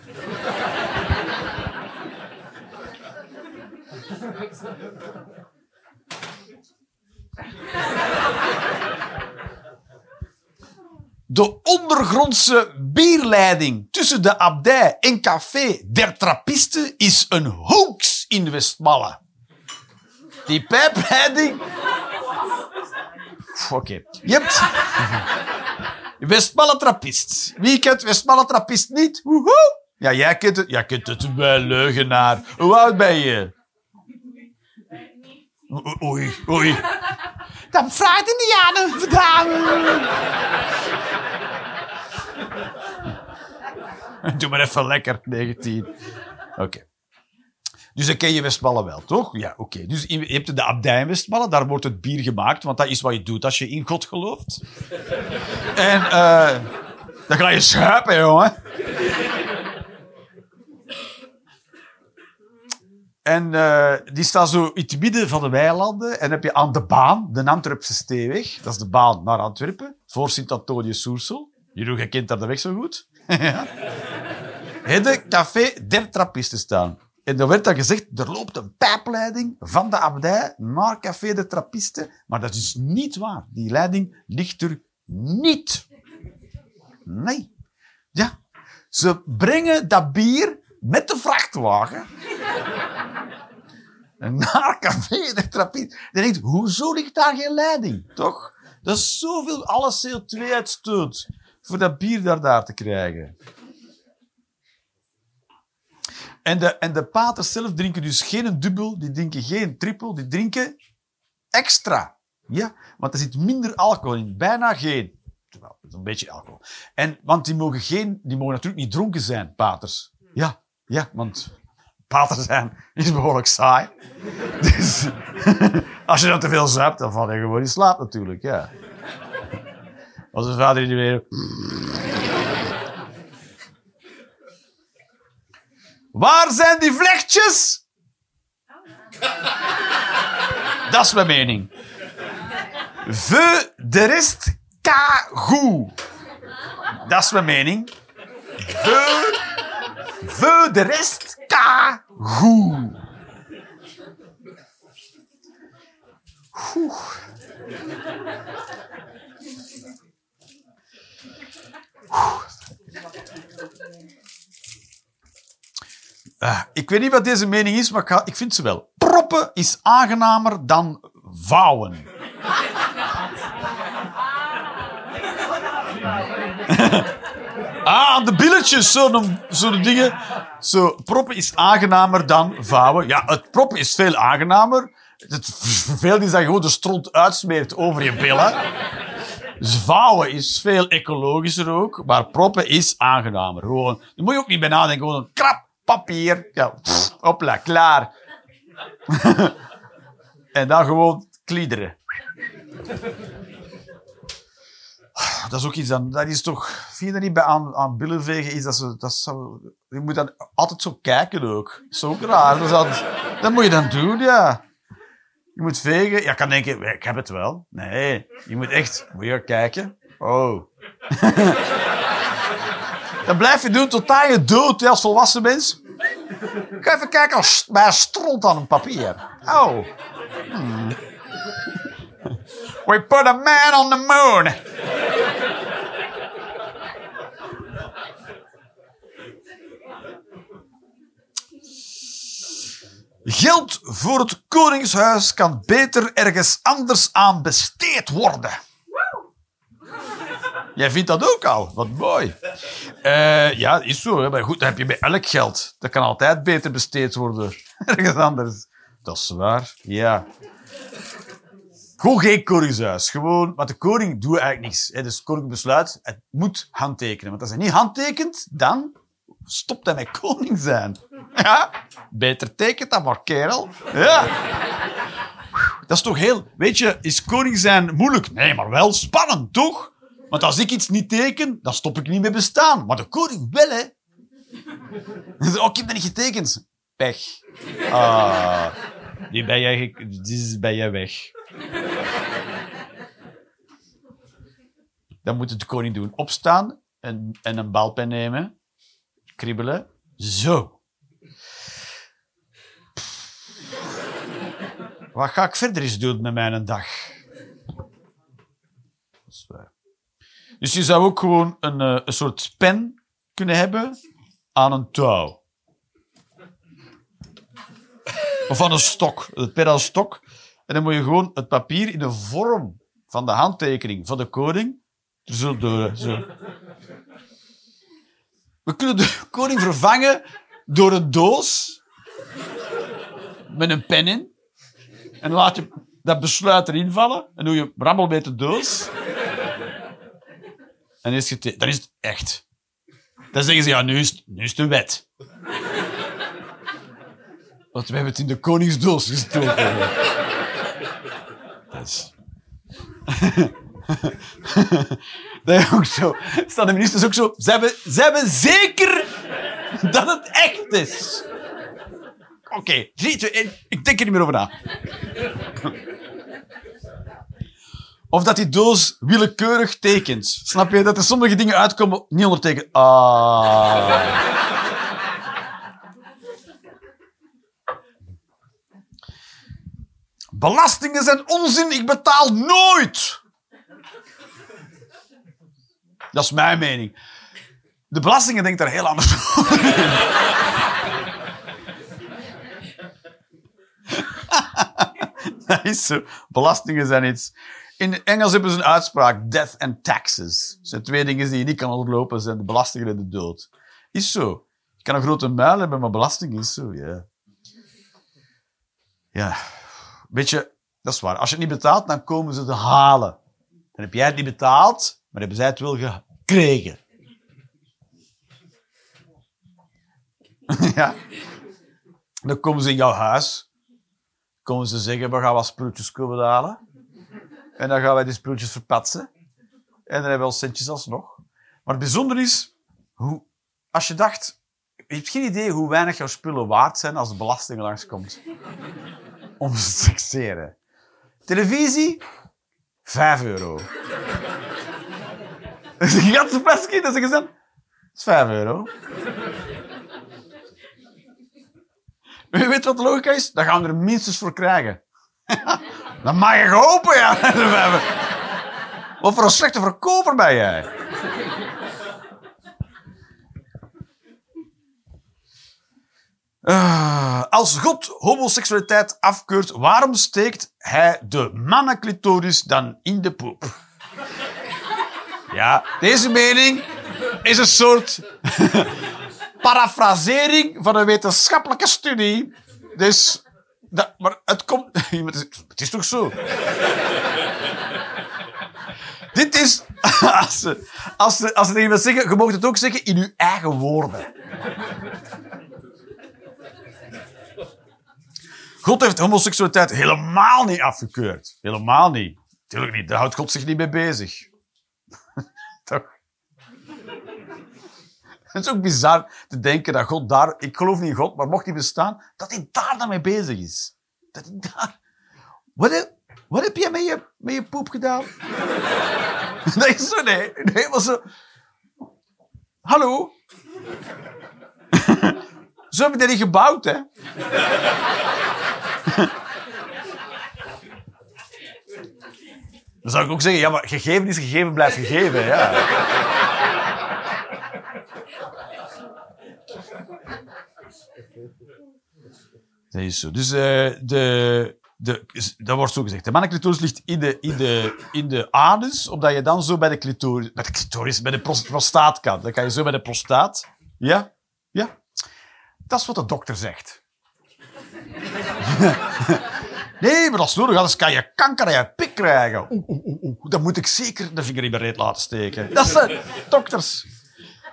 De ondergrondse bierleiding tussen de abdij en café der Trappisten is een hoax in Westmalle. Die pijpleiding... Oké. Je hebt... Westmalle Trappist. Wie kent Westmalle Trappist niet? Woehoe! Ja, jij kent het. Jij kent het wel, leugenaar. Hoe oud ben je? O- Oei, Dan vraagt Indianen vandaan. Doe maar even lekker, 19. Oké. Dus dan ken je Westmalle wel, toch? Ja, oké. Dus je hebt de abdij in daar wordt het bier gemaakt, want dat is wat je doet als je in God gelooft. En eh dan ga je schuipen, jongen. En eh, die staat zo in het midden van de weilanden. En heb je aan de baan, de Antwerpse Steeweg. Dat is de baan naar Antwerpen, voor Sint-Antonius-Soersel. Jeroen, je kent daar de weg zo goed. ja. De café der Trappisten staan. En dan werd dan gezegd, er loopt een pijpleiding van de abdij naar café der Trappisten. Maar dat is niet waar. Die leiding ligt er niet. Nee. Ja. Ze brengen dat bier met de vrachtwagen naar café der Trappisten. Dan denkt, hoezo ligt daar geen leiding? Toch? Dat is zoveel, alle CO2-uitstoot voor dat bier daar, daar te krijgen. En de, en de paters zelf drinken dus geen dubbel, die drinken geen triple, die drinken extra. Ja, want er zit minder alcohol in. Bijna geen. Wel, een beetje alcohol. En, want die mogen, geen, die mogen natuurlijk niet dronken zijn, paters. Ja, ja, want pater zijn is behoorlijk saai. Dus als je dan te veel zuipt, dan val je gewoon in slaap natuurlijk, ja. Was zijn vader in de weer. Waar zijn die vlechtjes? Dat is mijn mening. Ve de rest kagoe. Dat is mijn mening. Ve, ve de rest kagoe. Ah, ik weet niet wat deze mening is, maar ik, ik vind ze wel. Proppen is aangenamer dan vouwen. ah, de billetjes, zo'n zo dingen. Zo, proppen is aangenamer dan vouwen. Ja, het proppen is veel aangenamer. Het vervelend is dat je gewoon de stront uitsmeert over je billen. Dus vouwen is veel ecologischer ook, maar proppen is aangenamer. Gewoon, daar moet je ook niet bij nadenken. Gewoon een krap papier. Ja, hopla, klaar. en dan gewoon kliederen. Dat is ook iets, dan, dat is toch... Vind je dat niet bij aan, aan billen vegen? Is dat zo, dat zo, je moet dan altijd zo kijken ook. Dat ook raar. Dat, is altijd- dat moet je dan doen, ja. Je moet vegen. Ja, kan denken, ik heb het wel. Nee, je moet echt... Moet je kijken. Oh. Dat blijf je doen tot je dood als volwassen mens. Ga even kijken als bij stront aan een papier. Oh. Hmm. We put a man on the moon. Geld voor het Koningshuis kan beter ergens anders aan besteed worden. Jij vindt dat ook al? Wat mooi. Eh, ja, is zo. Maar goed, dat heb je bij elk geld. Dat kan altijd beter besteed worden. Ergens anders. Dat is waar. Ja. Gewoon geen koningshuis. Gewoon, want de koning doet eigenlijk niks. Dus de koning besluit, het moet handtekenen. Want als hij niet handtekent, dan stopt hij met koning zijn. Ja, beter tekent dan maar, kerel. Ja. Dat is toch heel... Weet je, is koning zijn moeilijk? Nee, maar wel spannend, toch? Want als ik iets niet teken, dan stop ik niet meer bestaan. Maar de koning wel, hè. Oh, ik heb niet getekend. Pech. Ah, die ben jij, die ben jij weg. Dan moet de koning doen. Opstaan en, en een balpen nemen. Kribbelen. Zo. Wat ga ik verder eens doen met mijn dag? Dat is waar. Dus je zou ook gewoon een, eh, een soort pen kunnen hebben aan een touw. Of aan een stok. Een pen een stok. En dan moet je gewoon het papier in de vorm van de handtekening van de koning er zo door. Zo. We kunnen de koning vervangen door een doos met een pen in. En laat je dat besluit erin vallen. En doe je rammel met de doos. En is het, dan is het echt. Dan zeggen ze, ja, nu is, nu is een wet. Want we hebben het in de koningsdoos gestoken. Dat is... Dat is ook zo. Staan de ministers ook zo. Ze hebben, ze hebben zeker dat het echt is. Oké, drie, twee, één. Ik denk er niet meer over na. Of dat die doos willekeurig tekent. Snap je? Dat er sommige dingen uitkomen niet ondertekend. Ah. Belastingen zijn onzin. Ik betaal nooit. Dat is mijn mening. De belastingen denkt daar heel anders over. Is zo. Belastingen zijn iets. In Engels hebben ze een uitspraak: death and taxes. Dat zijn twee dingen die je niet kan onderlopen: zijn de belastingen en de dood. Is zo. Je kan een grote muil hebben, maar belasting is zo, ja. Ja. Weet je, dat is waar. Als je het niet betaalt, dan komen ze te halen. Dan heb jij het niet betaald, maar hebben zij het wel gekregen. ja. Dan komen ze in jouw huis. Komen ze zeggen, we gaan wat spulletjes komen halen. En dan gaan wij die spulletjes verpatsen. En dan hebben we wel centjes alsnog. Maar het bijzondere is, hoe, als je dacht... Je hebt geen idee hoe weinig jouw spullen waard zijn als de belasting langskomt. Om ze te taxeren. Televisie, 5 euro. Dat is een gigantische dat is. Dat is 5 euro. Weet wat de logica is? Dan gaan we er minstens voor krijgen. Dan mag je hopen, ja. Wat voor een slechte verkoper ben jij? Ah, als God homoseksualiteit afkeurt, waarom steekt hij de mannenclitoris dan in de poep? Ja, deze mening is een soort parafrasering van een wetenschappelijke studie. Dus, dat, maar het komt... Het is toch zo? Dit is... Als ze, als ze, als ze tegen iemand zeggen, je mag het ook zeggen in uw eigen woorden. God heeft homoseksualiteit helemaal niet afgekeurd. Helemaal niet. Tuurlijk niet. Daar houdt God zich niet mee bezig. Het is ook bizar te denken dat God daar... Ik geloof niet in God, maar mocht hij bestaan, dat hij daar dan mee bezig is. Dat hij daar... Wat heb, wat heb jij met je, met je poep gedaan? is zo, nee. Nee, maar zo... Hallo? zo heb ik dat niet gebouwd, hè? Dan zou ik ook zeggen, ja, maar gegeven is gegeven, blijft gegeven. Ja. Dat is zo. Dus uh, de, de, dat wordt zo gezegd. De mannenclitoris ligt in de, in, de, in de anus, omdat je dan zo bij de clitoris, bij de clitoris, bij de prostaat kan. Dan kan je zo bij de prostaat. Ja? Ja? Dat is wat de dokter zegt. nee, maar is nodig, anders kan je kanker aan je pik krijgen. Oeh, oeh, oeh, Dan moet ik zeker de vinger in mijn reet laten steken. Dat zijn dokters.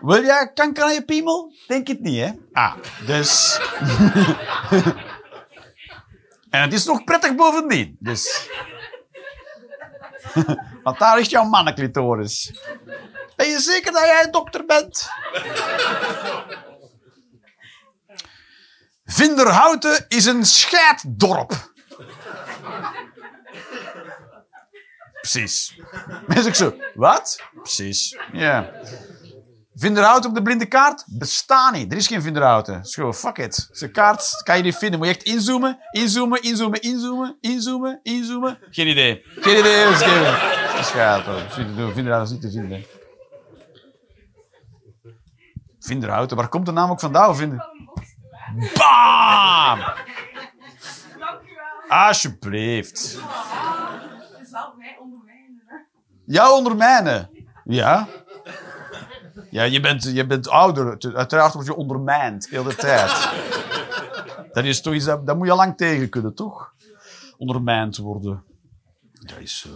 Wil jij kanker aan je piemel? Denk het niet, hè? Ah, dus... en het is nog prettig bovendien, dus... Want daar ligt jouw mannenclitoris. Ben je zeker dat jij een dokter bent? Vinderhouten is een scheiddorp. Precies. Mensen zo, wat? Precies. Ja. Vinderhouten op de blinde kaart? Bestaan niet. Er is geen Vinderhouten. Schoon, fuck it. Zijn kaart kan je niet vinden. Moet je echt inzoomen, inzoomen, inzoomen, inzoomen, inzoomen, inzoomen. Geen idee. Geen idee. Dat is geen. Vinderhouten is niet te vinden. Vinderhouten. Waar komt de naam ook vandaan? Vinder... Bam! Alsjeblieft. Is wel mij onderwijnen, hè. Jou ondermijnen. Ja. Ja, je bent, je bent ouder. Uiteraard word je ondermijnd, heel de tijd. Dat is toch iets, dat, moet je lang tegen kunnen, toch? Ondermijnd worden. Dat is zo.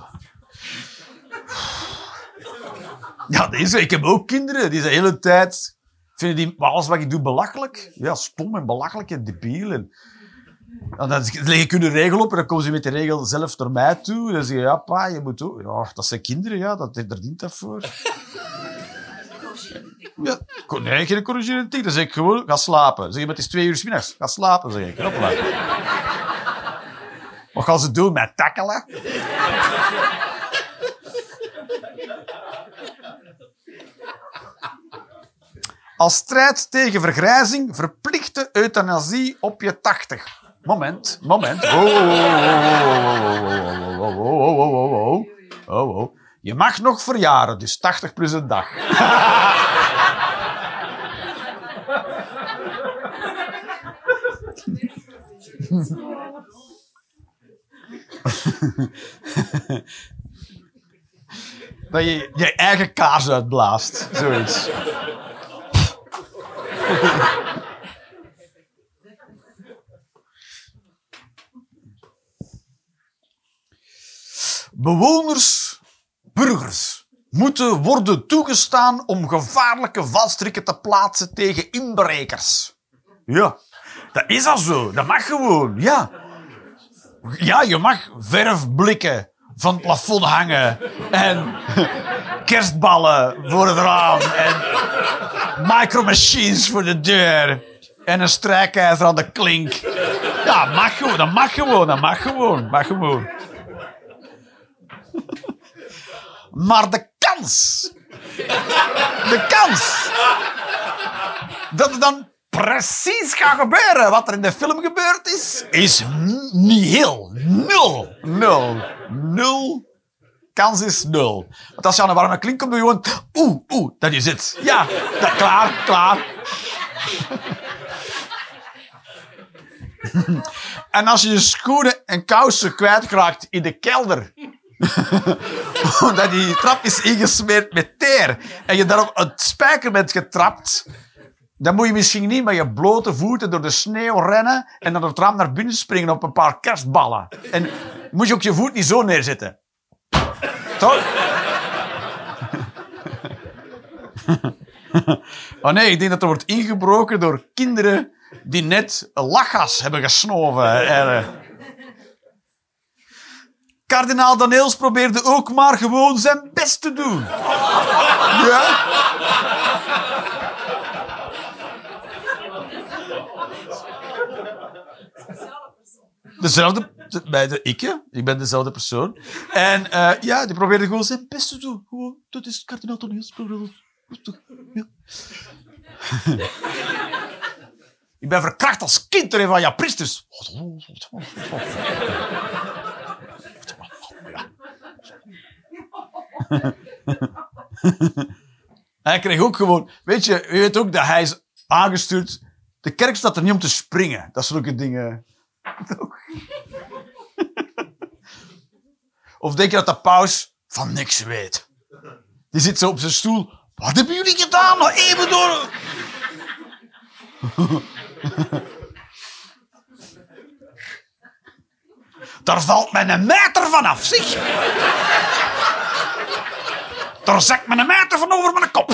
Ja, is. Ik heb ook kinderen die de hele tijd... Vinden die alles wat ik doe belachelijk? Ja, stom en belachelijk en debiel. En dan leg ik hun een regel op en dan komen ze met de regel zelf naar mij toe. En dan zeg je, ja pa, je moet ook... Ja, dat zijn kinderen, ja, dat, daar dient dat voor. Ja, nee, geen corrigerende tik. Dan zeg ik gewoon, ga slapen. Zeg je, maar het is twee uur 's middags. Ga slapen, zeg ik. Wat gaan ze doen? Mij takkelen? Als strijd tegen vergrijzing verplichte euthanasie op je tachtig. Moment, moment. Oh, oh, oh, oh, oh, oh, oh, oh, oh, oh, oh, oh. Je mag nog verjaren, dus 80 plus een dag. Dat je je eigen kaas uitblaast. Zoiets. Bewoners, burgers, moeten worden toegestaan om gevaarlijke valstrikken te plaatsen tegen inbrekers. Ja, dat is al zo. Dat mag gewoon, ja. Ja, je mag verfblikken van het plafond hangen. En kerstballen voor het raam. En micromachines voor de deur. En een strijkijzer aan de klink. Ja, mag gewoon. Dat mag gewoon. Dat mag gewoon. Mag gewoon. Maar de kans. De kans. Dat het dan precies gaat gebeuren wat er in de film gebeurd is, is niet heel. Nul. Nul. Nul. Kans is nul. Want als je aan een warme klink komt, doe je gewoon... Oeh, oeh, dat is het. Ja, dat, klaar, klaar. en als je je schoenen en kousen kwijtraakt in de kelder... omdat die trap is ingesmeerd met teer... en je daarop een spijker bent getrapt... Dan moet je misschien niet met je blote voeten door de sneeuw rennen en dan het raam naar binnen springen op een paar kerstballen. En moet je ook je voet niet zo neerzetten. Toch? Oh nee, ik denk dat er wordt ingebroken door kinderen die net lachgas hebben gesnoven. Kardinaal Daneels probeerde ook maar gewoon zijn best te doen. Ja? Dezelfde, de- bij de ik, hè. ik ben dezelfde persoon. En eh, ja, die probeerde gewoon zijn best te doen. Dat is kardinaal Daneels. Ja. ik ben verkracht als kind door een van jouw priesters. Hij kreeg ook gewoon... Weet je, je weet ook dat hij is aangestuurd... De kerk staat er niet om te springen. Dat zulke dingen... Of denk je dat de paus van niks weet? Die zit zo op zijn stoel. Wat hebben jullie gedaan? Nog even door... Daar valt mij een meter vanaf, zeg. Daar zakt me een meter van over mijn kop.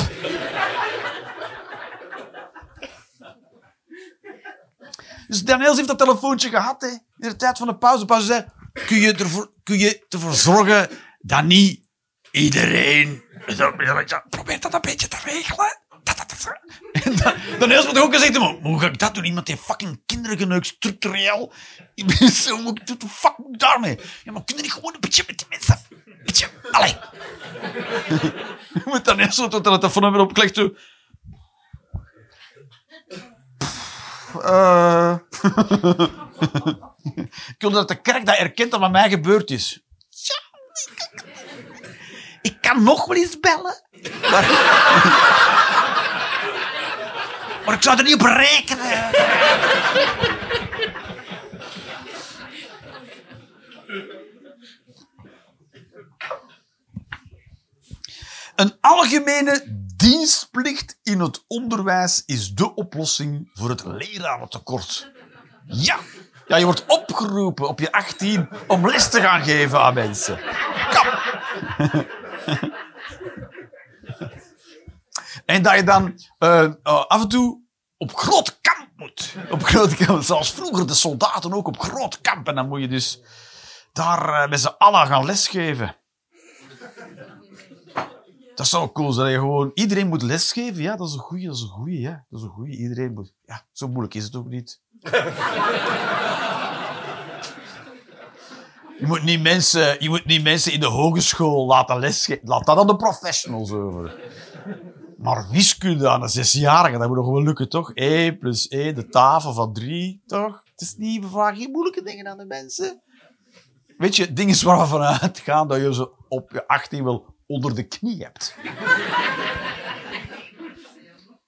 Dus Daniels heeft dat telefoontje gehad hè, in de tijd van de pauze. De pauze zei, kun je, ervoor, kun je ervoor zorgen dat niet iedereen... Probeer dat een beetje te regelen. Dat, dat, dat. Dan- Daniels wordt ook gezegd, maar hoe ga ik dat doen? Iemand die fucking kinderen geneukt, structureel. Ik ben zo, wat de fuck daarmee? Ja, maar kunnen niet gewoon een beetje met die mensen... Een beetje, allee. Moet dan eerst zo tot de telefoonnummer opgelegd doen. Eh. ik wil dat de kerk dat erkent dat wat mij gebeurd is. Ja, ik- ik kan nog wel eens bellen. Maar, maar ik zou er niet op rekenen. Een algemene dienstplicht in het onderwijs is de oplossing voor het lerarentekort. Ja, ja je wordt opgeroepen op je 18 om les te gaan geven aan mensen. Kom. En dat je dan eh, eh, af en toe op groot kamp moet. Op groot kamp, zoals vroeger de soldaten ook op groot kamp. En dan moet je dus daar eh, met z'n allen gaan lesgeven. Dat zou cool zijn. gewoon, iedereen moet lesgeven. Ja, dat is een goeie, dat is een goeie. Ja, dat is een goeie. Iedereen moet... Ja, zo moeilijk is het ook niet. Je moet niet mensen, je moet niet mensen in de hogeschool laten lesgeven. Laat dat aan de professionals over. Maar wiskunde aan een zesjarige, dat moet nog wel lukken, toch? 1 plus 1, de tafel van 3, toch? Het is niet, we vragen geen moeilijke dingen aan de mensen. Weet je, dingen waar we vanuit gaan dat je ze op je 18 wel onder de knie hebt.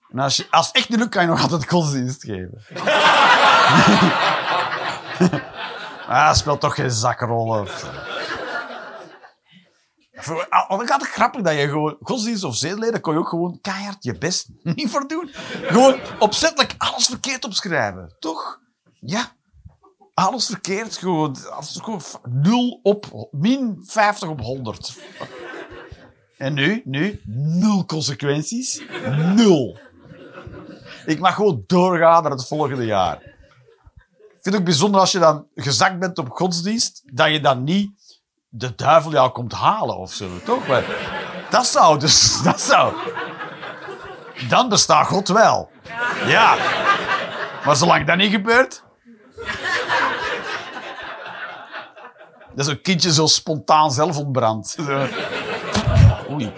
En als, als het echt niet lukt, kan je nog altijd godsdienst geven. ah, speelt toch geen zakkenrollen. Voor- ah, Dan gaat het grappig dat je gewoon godsdienst of zedelijden kon je ook gewoon keihard je best niet voor doen. Gewoon opzettelijk alles verkeerd opschrijven, toch? Ja. Alles verkeerd, gewoon, gewoon f- 0 op, min 50 op 100. En nu, nu, nul consequenties. Nul. Ik mag gewoon doorgaan naar het volgende jaar. Ik vind het ook bijzonder als je dan gezakt bent op godsdienst, dat je dan niet de duivel jou komt halen of zo, toch? Maar dat zou dus, dat zou. Dan bestaat God wel. Ja. Maar zolang dat niet gebeurt. Dat is een kindje zo spontaan zelf ontbrandt. Oei.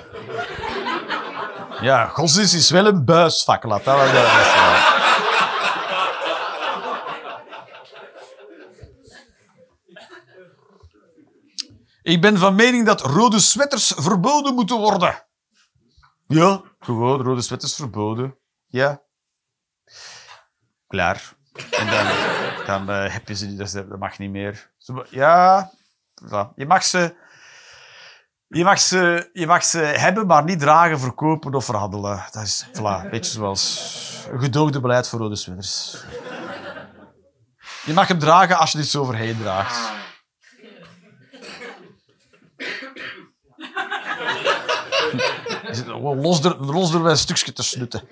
Ja, godsdienst is wel een buisvak, laat dat wel Ik ben van mening dat rode sweaters verboden moeten worden. Ja, gewoon rode sweaters verboden. Ja. Klaar. En dan, eh, heb je ze niet, dat mag niet meer. Ja, je mag ze... Je mag, ze, je mag ze hebben, maar niet dragen, verkopen of verhandelen. Dat is voilà, beetje zoals een gedoogde beleid voor rode sweaters. Je mag hem dragen als je dit zo overheen draagt. Je zit gewoon los er, los er een stukje te snutten.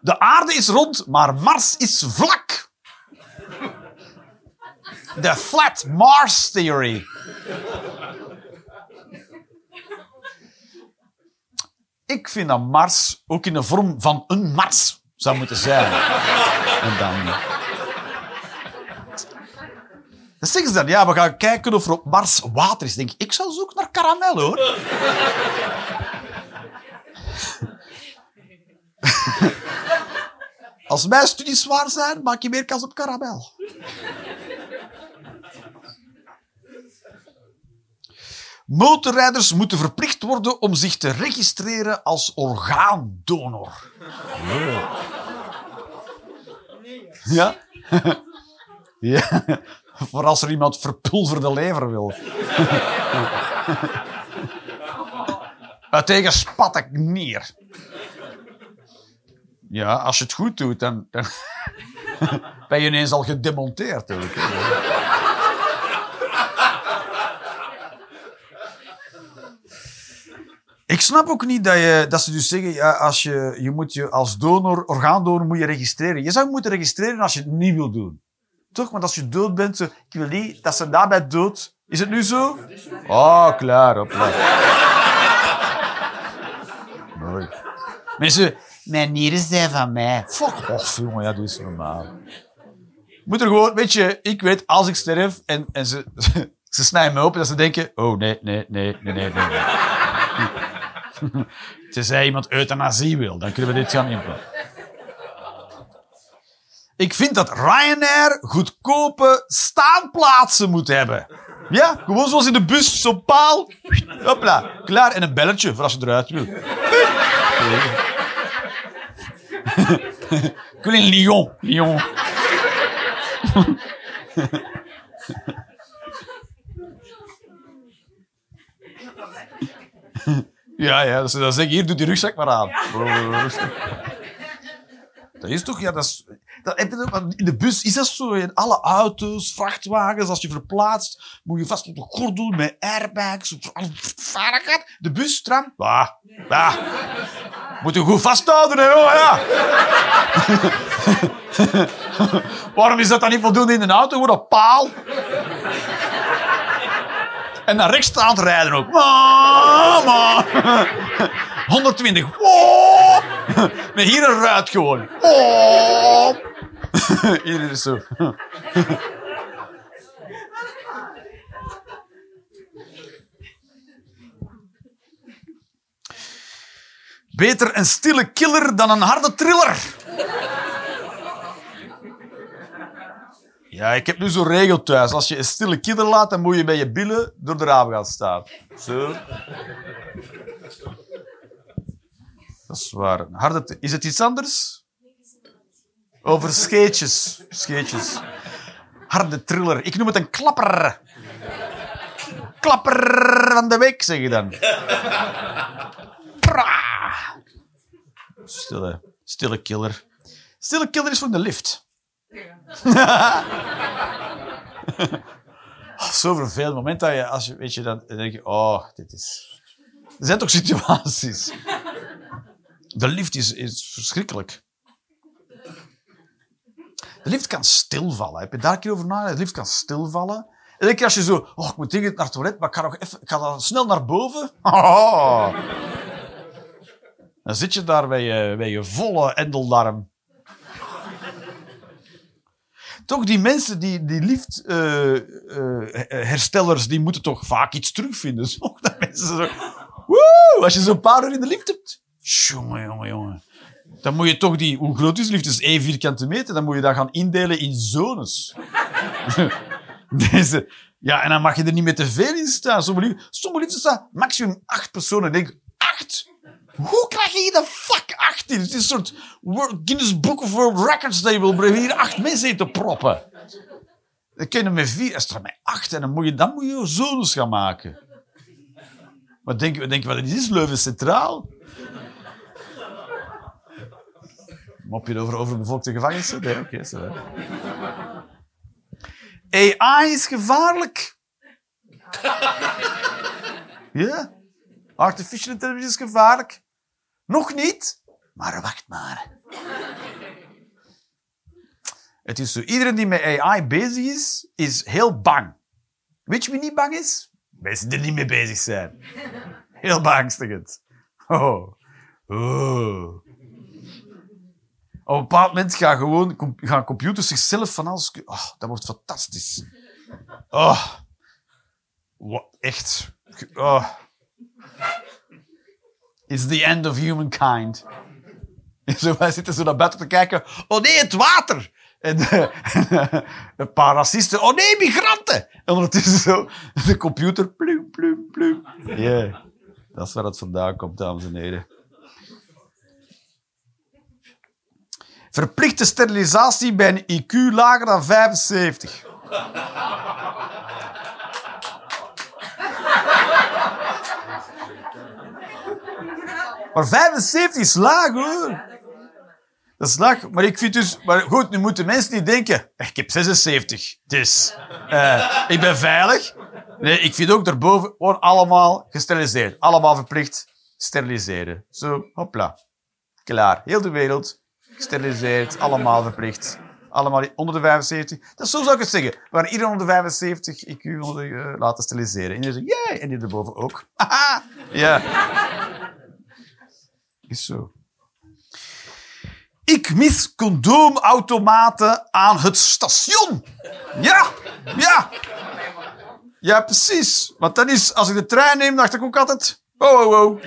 De aarde is rond, maar Mars is vlak. De Flat Mars Theory. Ik vind dat Mars ook in de vorm van een Mars zou moeten zijn. En dan... Dan zeggen ze dan, ja, we gaan kijken of er op Mars water is. Denk ik, ik zou zoeken naar karamel, hoor. Als mijn studies zwaar zijn, maak je meer kans op karamel. Motorrijders moeten verplicht worden om zich te registreren als orgaandonor. Ja? Ja. Voor als er iemand verpulverde lever wil. Uittegen spat ik neer. Ja, als je het goed doet, dan, ben je ineens al gedemonteerd. Ik snap ook niet dat, je, dat ze dus zeggen, ja, als je, je moet je als donor, orgaandonor moet je registreren. Je zou moeten registreren als je het niet wil doen. Toch? Want als je dood bent, zo, ik wil niet dat ze daarbij dood... Is het nu zo? Oh, klaar, hopla. Mooi. Mensen, mijn nieren zijn van mij. Fuck off, jongen, ja, doe eens normaal. Moet er gewoon, weet je, ik weet, als ik sterf en, en ze, ze snijden me open, dat ze denken, oh nee, nee, nee, nee, nee, nee. nee. Tenzij iemand euthanasie wil, dan kunnen we dit gaan inplannen. Ik vind dat Ryanair goedkope staanplaatsen moet hebben. Ja, gewoon zoals in de bus, zo'n paal. Hopla, klaar. En een belletje voor als je eruit wil. Ik wil in Lyon. Lyon. Ja, ja, dat ze zeggen, hier, doe die rugzak maar aan. Dat is toch, ja, dat is... In de bus is dat zo. In alle auto's, vrachtwagens, als je verplaatst, moet je vast op de gordel met airbags. De bus, tram, bah. Moet je goed vasthouden, hè, ja. Waarom is dat dan niet voldoende in een auto? Gewoon een paal. En naar rechts staand rijden ook. Mama. 120. Wow. Met hier een ruit gewoon. Hier is zo. Beter een stille killer dan een harde thriller. Ja, ik heb nu zo'n regel thuis. Als je een stille killer laat, dan moet je bij je billen door de raam gaan staan. Zo. Dat is waar. Harde is het iets anders? Over scheetjes. Scheetjes. Harde thriller. Ik noem het een klapper. Klapper van de week, zeg je dan. Stille, stille killer. Stille killer is voor de lift. Oh, Zo vervelend moment dat je, als je, weet je, dan dan denk je, oh, dit is... Er zijn toch situaties. De lift is, is verschrikkelijk. De lift kan stilvallen. Heb je daar een keer over nagedacht? De lift kan stilvallen. elke keer als je zo... Oh, ik moet dringend naar het toilet, maar ik ga, nog even, ik ga dan snel naar boven. Oh. Dan zit je daar bij je, bij je volle endeldarm. Toch, die mensen, die, die liftherstellers, die moeten toch vaak iets terugvinden. Zo, mensen zo... Woe, als je zo'n paar uur in de lift hebt. Jongen, jongen, jongen. Dan moet je toch die... Hoe groot is de lift? Dat is één vierkante meter. Dan moet je dat gaan indelen in zones. Ja, en dan mag je er niet met te veel in staan. Sommige liften, sommige staan maximum acht personen. Ik denk, acht? Hoe krijg je hier de fuck acht in? Het is een soort Guinness Book of World Records dat je wil hier acht mensen in te proppen. Dan kun je met vier, en straks met acht. En dan moet je, dan moet je zones gaan maken. Wat denk je, wat denk je wat is? Leuven Centraal? Mop je over overbevolkte gevangenissen? Nee, oké. zo. AI is gevaarlijk. Ja. Artificial intelligence is gevaarlijk. Nog niet, maar wacht maar. Het is zo. Iedereen die met AI bezig is, is heel bang. Weet je wie niet bang is? Mensen die er niet mee bezig zijn. Heel beangstigend. Oh. Oh. Op een bepaald moment gaan, gewoon, gaan computers zichzelf van alles... Oh, dat wordt fantastisch. Oh. Wat, echt. Oh. It's the end of humankind. En zo, wij zitten zo naar buiten te kijken. Oh nee, het water! En eh, een paar racisten. Oh nee, migranten! En ondertussen zo de computer. Plum, plum, plum. Ja, dat is waar het vandaan komt, dames en heren. Verplichte sterilisatie bij een IQ lager dan 75. Maar 75 is laag, hoor. Dat is laag. Maar ik vind dus... Maar goed, nu moeten mensen niet denken... "Eh, Ik heb 76, dus... eh, ik ben veilig. Nee, ik vind ook daarboven gewoon allemaal gesteriliseerd. Allemaal verplicht steriliseren. Zo, hopla. Klaar. Heel de wereld gesteriliseerd. Allemaal verplicht. Allemaal onder de 75. Dat zo zou ik het zeggen. We gaan iedereen onder de 75 IQ onder, eh, laten steriliseren. En iedereen zegt, jee. En die erboven ook. Haha. ja. Is zo. Ik mis condoomautomaten aan het station. Ja, ja. Ja, precies. Want dan is, als ik de trein neem, dacht ik ook altijd... Oh, oh, oh.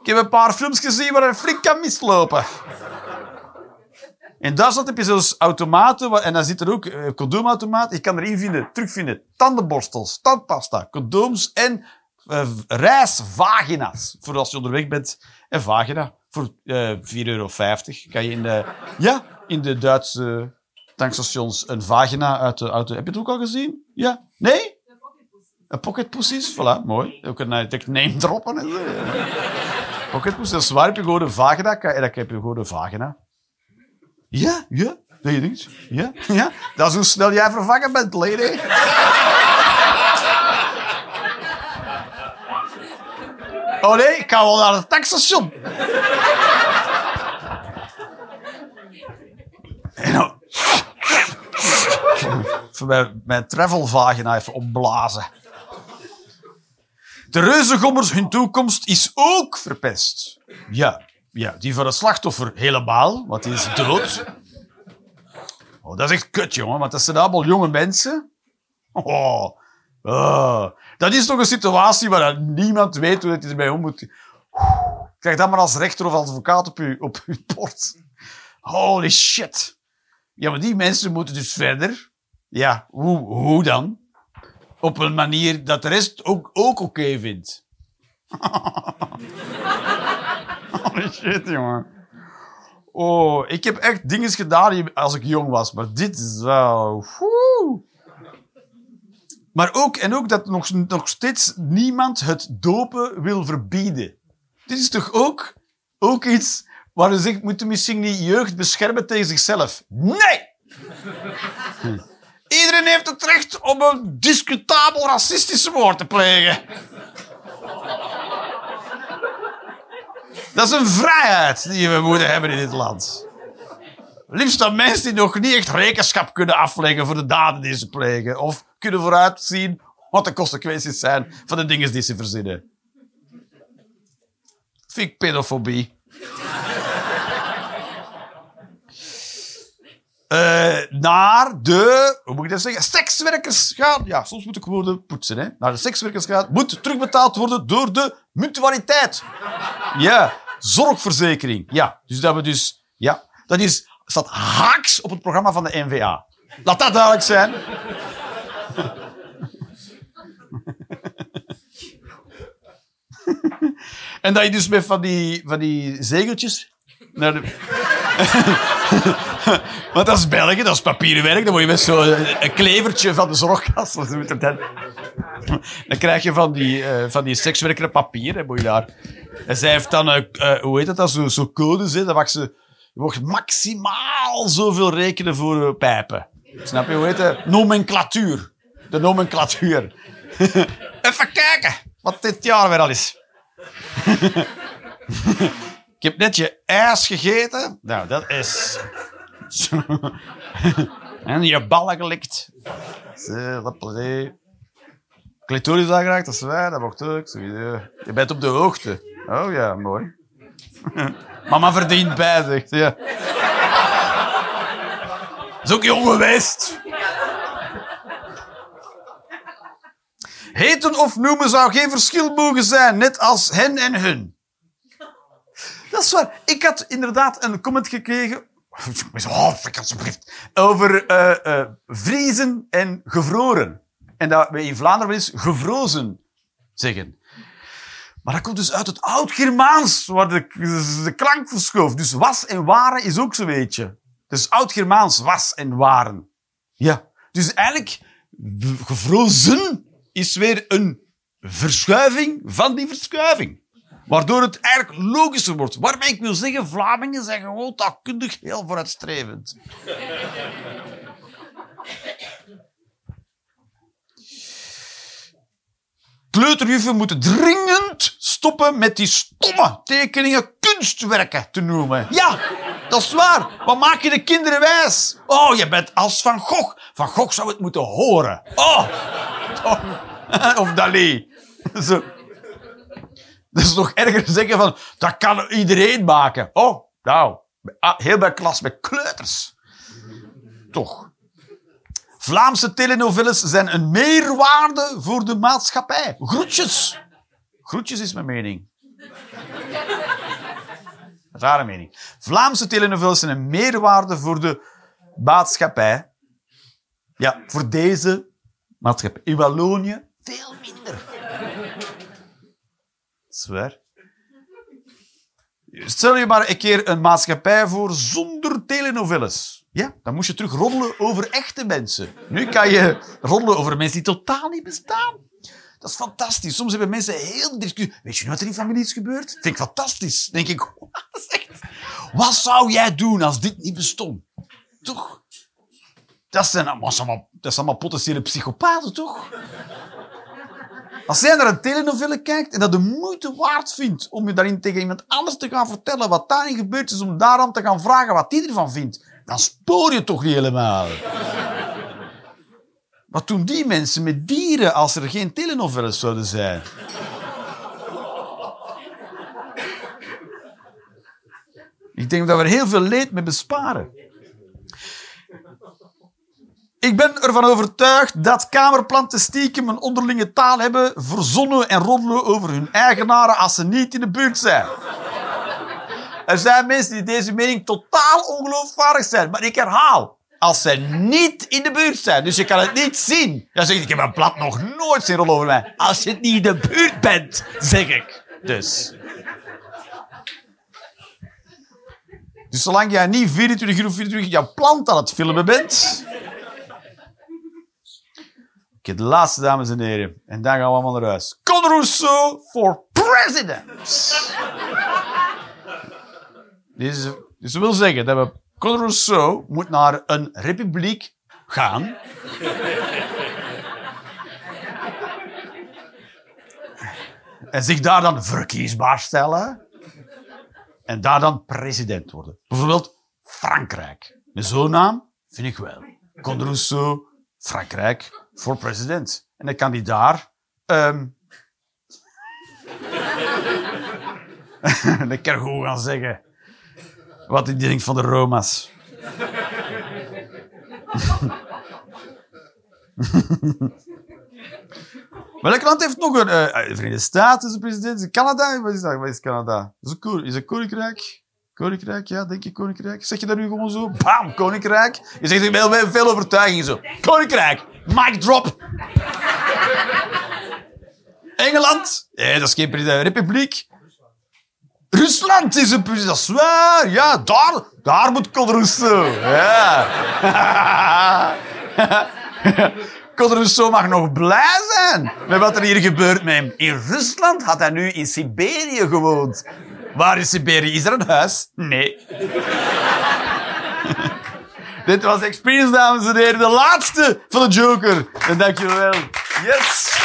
Ik heb een paar films gezien waar een flink kan mislopen. In Duitsland heb je zo'n automaten, en dan zit er ook een condoomautomaat. Je kan erin vinden, terugvinden, tandenborstels, tandpasta, condooms en eh, reisvagina's. Voor als je onderweg bent. Een vagina voor eh 4,50 euro kan je in de, ja, in de Duitse tankstations een vagina uit de auto. Heb je het ook al gezien? Ja? Nee? Een pocket pussies, voilà, mooi. Ook een uh, name droppen. Heb je gewoon een vagina en dan heb een vagina. Ja, ja. Dat je denkt, ja, ja. Dat is hoe snel jij vervangen bent, lady. Oh nee, ik ga wel naar het tankstation. En dan... Voor mijn travelvagina even opblazen. De reuzengommers, hun toekomst is ook verpest. Ja, ja, die van het slachtoffer helemaal, want die is dood. Oh, dat is echt kut, jongen, want dat zijn allemaal jonge mensen. Oh, oh. Dat is toch een situatie waar niemand weet hoe hij ermee om moet. Krijg dat maar als rechter of als advocaat op je, op uw bord. Holy shit. Ja, maar die mensen moeten dus verder. Ja, hoe, hoe dan? Op een manier dat de rest ook, ook oké vindt. Holy shit, jongen. Oh, ik heb echt dingen gedaan als ik jong was, maar dit is wel... woe. Maar ook, en ook dat nog, nog steeds niemand het dopen wil verbieden. Dit is toch ook, ook iets waar je zegt, moeten misschien die jeugd beschermen tegen zichzelf? Nee! Iedereen heeft het recht om een discutabel racistische woord te plegen. Dat is een vrijheid die we moeten hebben in dit land. Liefst aan mensen die nog niet echt rekenschap kunnen afleggen voor de daden die ze plegen. Of kunnen vooruitzien wat de consequenties zijn van de dingen die ze verzinnen. Vind ik pedofobie. Eh, naar de, hoe moet ik dat zeggen, sekswerkers gaan. Ja, soms moet ik woorden poetsen. Hè. Naar de sekswerkers gaan. Moet terugbetaald worden door de mutualiteit. Ja, zorgverzekering. Ja, dus dat we dus, ja, dat is, staat haaks op het programma van de NVA. Laat dat duidelijk zijn. en dat je dus met van die, van die zegeltjes naar de... Want dat is België, dat is papieren werk. Dan moet je met zo'n een klevertje van de zorgkast. Dan krijg je van die, eh van die sekswerkere papier. Moet je daar. En zij heeft dan, eh, eh, hoe heet dat, dat zo, zo mag ze, je mag maximaal zoveel rekenen voor eh, pijpen. Snap je, hoe heet het? Nomenclatuur. De nomenclatuur. Even kijken wat dit jaar weer al is. Ik heb net je ijs gegeten. Nou, dat is... En je ballen gelikt. Clitoris aangeraakt, dat is waar, dat mag ook. Je bent op de hoogte. Oh ja, mooi. Mama verdient bij, zegt ja. Is ook jong geweest. Heten of noemen zou geen verschil mogen zijn, net als hen en hun. Dat is waar. Ik had inderdaad een comment gekregen. Oh, alsjeblieft. Over eh, eh, vriezen en gevroren. En dat we in Vlaanderen eens gevrozen zeggen. Maar dat komt dus uit het Oud-Germaans, waar de, de klank verschoof. Dus was en waren is ook zo'n beetje. Dus Oud-Germaans, was en waren. Ja. Dus eigenlijk, gevrozen is weer een verschuiving van die verschuiving. Waardoor het eigenlijk logischer wordt. Waarmee ik wil zeggen, Vlamingen zijn gewoon taalkundig heel vooruitstrevend. Kleuterjuffen moeten dringend stoppen met die stomme tekeningen kunstwerken te noemen. Ja, dat is waar. Wat maak je de kinderen wijs? Oh, je bent als Van Gogh. Van Gogh zou het moeten horen. Oh. Of Dali. Zo. Dat is nog erger zeggen van, dat kan iedereen maken. Oh, nou, ah, heel bij klas met kleuters. Toch. Vlaamse telenoveles zijn een meerwaarde voor de maatschappij. Groetjes. Groetjes is mijn mening. Rare mening. Vlaamse telenoveles zijn een meerwaarde voor de maatschappij. Ja, voor deze maatschappij. In Wallonië veel. Zwaar. Stel je maar een keer een maatschappij voor zonder telenoveles. Ja, dan moest je terug roddelen over echte mensen. Nu kan je roddelen over mensen die totaal niet bestaan. Dat is fantastisch. Soms hebben mensen heel discussie. Weet je nu wat er in familie is gebeurd? Vind ik fantastisch. denk ik, wat, echt, wat zou jij doen als dit niet bestond? Toch? Dat zijn allemaal, dat zijn allemaal potentiële psychopaten, toch? Als jij naar een telenovelle kijkt en dat de moeite waard vindt om je daarin tegen iemand anders te gaan vertellen wat daarin gebeurd is, om daarom te gaan vragen wat die ervan vindt, dan spoor je toch niet helemaal. Wat doen die mensen met dieren als er geen telenovelles zouden zijn? Ik denk dat we er heel veel leed mee besparen. Ik ben ervan overtuigd dat kamerplanten stiekem een onderlinge taal hebben, verzonnen en roddelen over hun eigenaren als ze niet in de buurt zijn. Er zijn mensen die deze mening totaal ongeloofwaardig zijn, maar ik herhaal. Als ze niet in de buurt zijn, dus je kan het niet zien. Dan zeg ik, ik heb een plat nog nooit zien rollen over mij. Als je niet in de buurt bent, zeg ik. Dus. Dus zolang jij niet 24 uur of 24 jouw plant aan het filmen bent, Oké, de laatste, dames en heren. En dan gaan we allemaal naar huis. Con Rousseau for president. dus, dat wil zeggen dat we Con Rousseau moet naar een republiek gaan. en zich daar dan verkiesbaar stellen. En daar dan president worden. Bijvoorbeeld Frankrijk. Met zo'n naam vind ik wel. Conde Rousseau, Frankrijk, voor president. En dan kan hij daar... ehm dat kan goed gaan zeggen. Wat hij denkt van de Roma's. Welk land heeft nog een... de Verenigde Staten is een president. Canada? Wat is dat? Wat is Canada? Is het, ko- is het Koninkrijk? Koninkrijk, ja, denk je Koninkrijk? Zeg je dat nu gewoon zo? Bam, Koninkrijk. Je zegt het met veel overtuiging zo. Koninkrijk, mic drop. Engeland? Nee, dat is geen president. Republiek? Rusland is een dat is waar. Ja, daar, daar moet Rousseau. Ja. Rousseau mag nog blij zijn met wat er hier gebeurt met hem. In Rusland had hij nu in Siberië gewoond. Waar Siberië? Is er een huis? Nee. Dit was Experience, dames en heren. De laatste van de Joker. En dankjewel. Yes.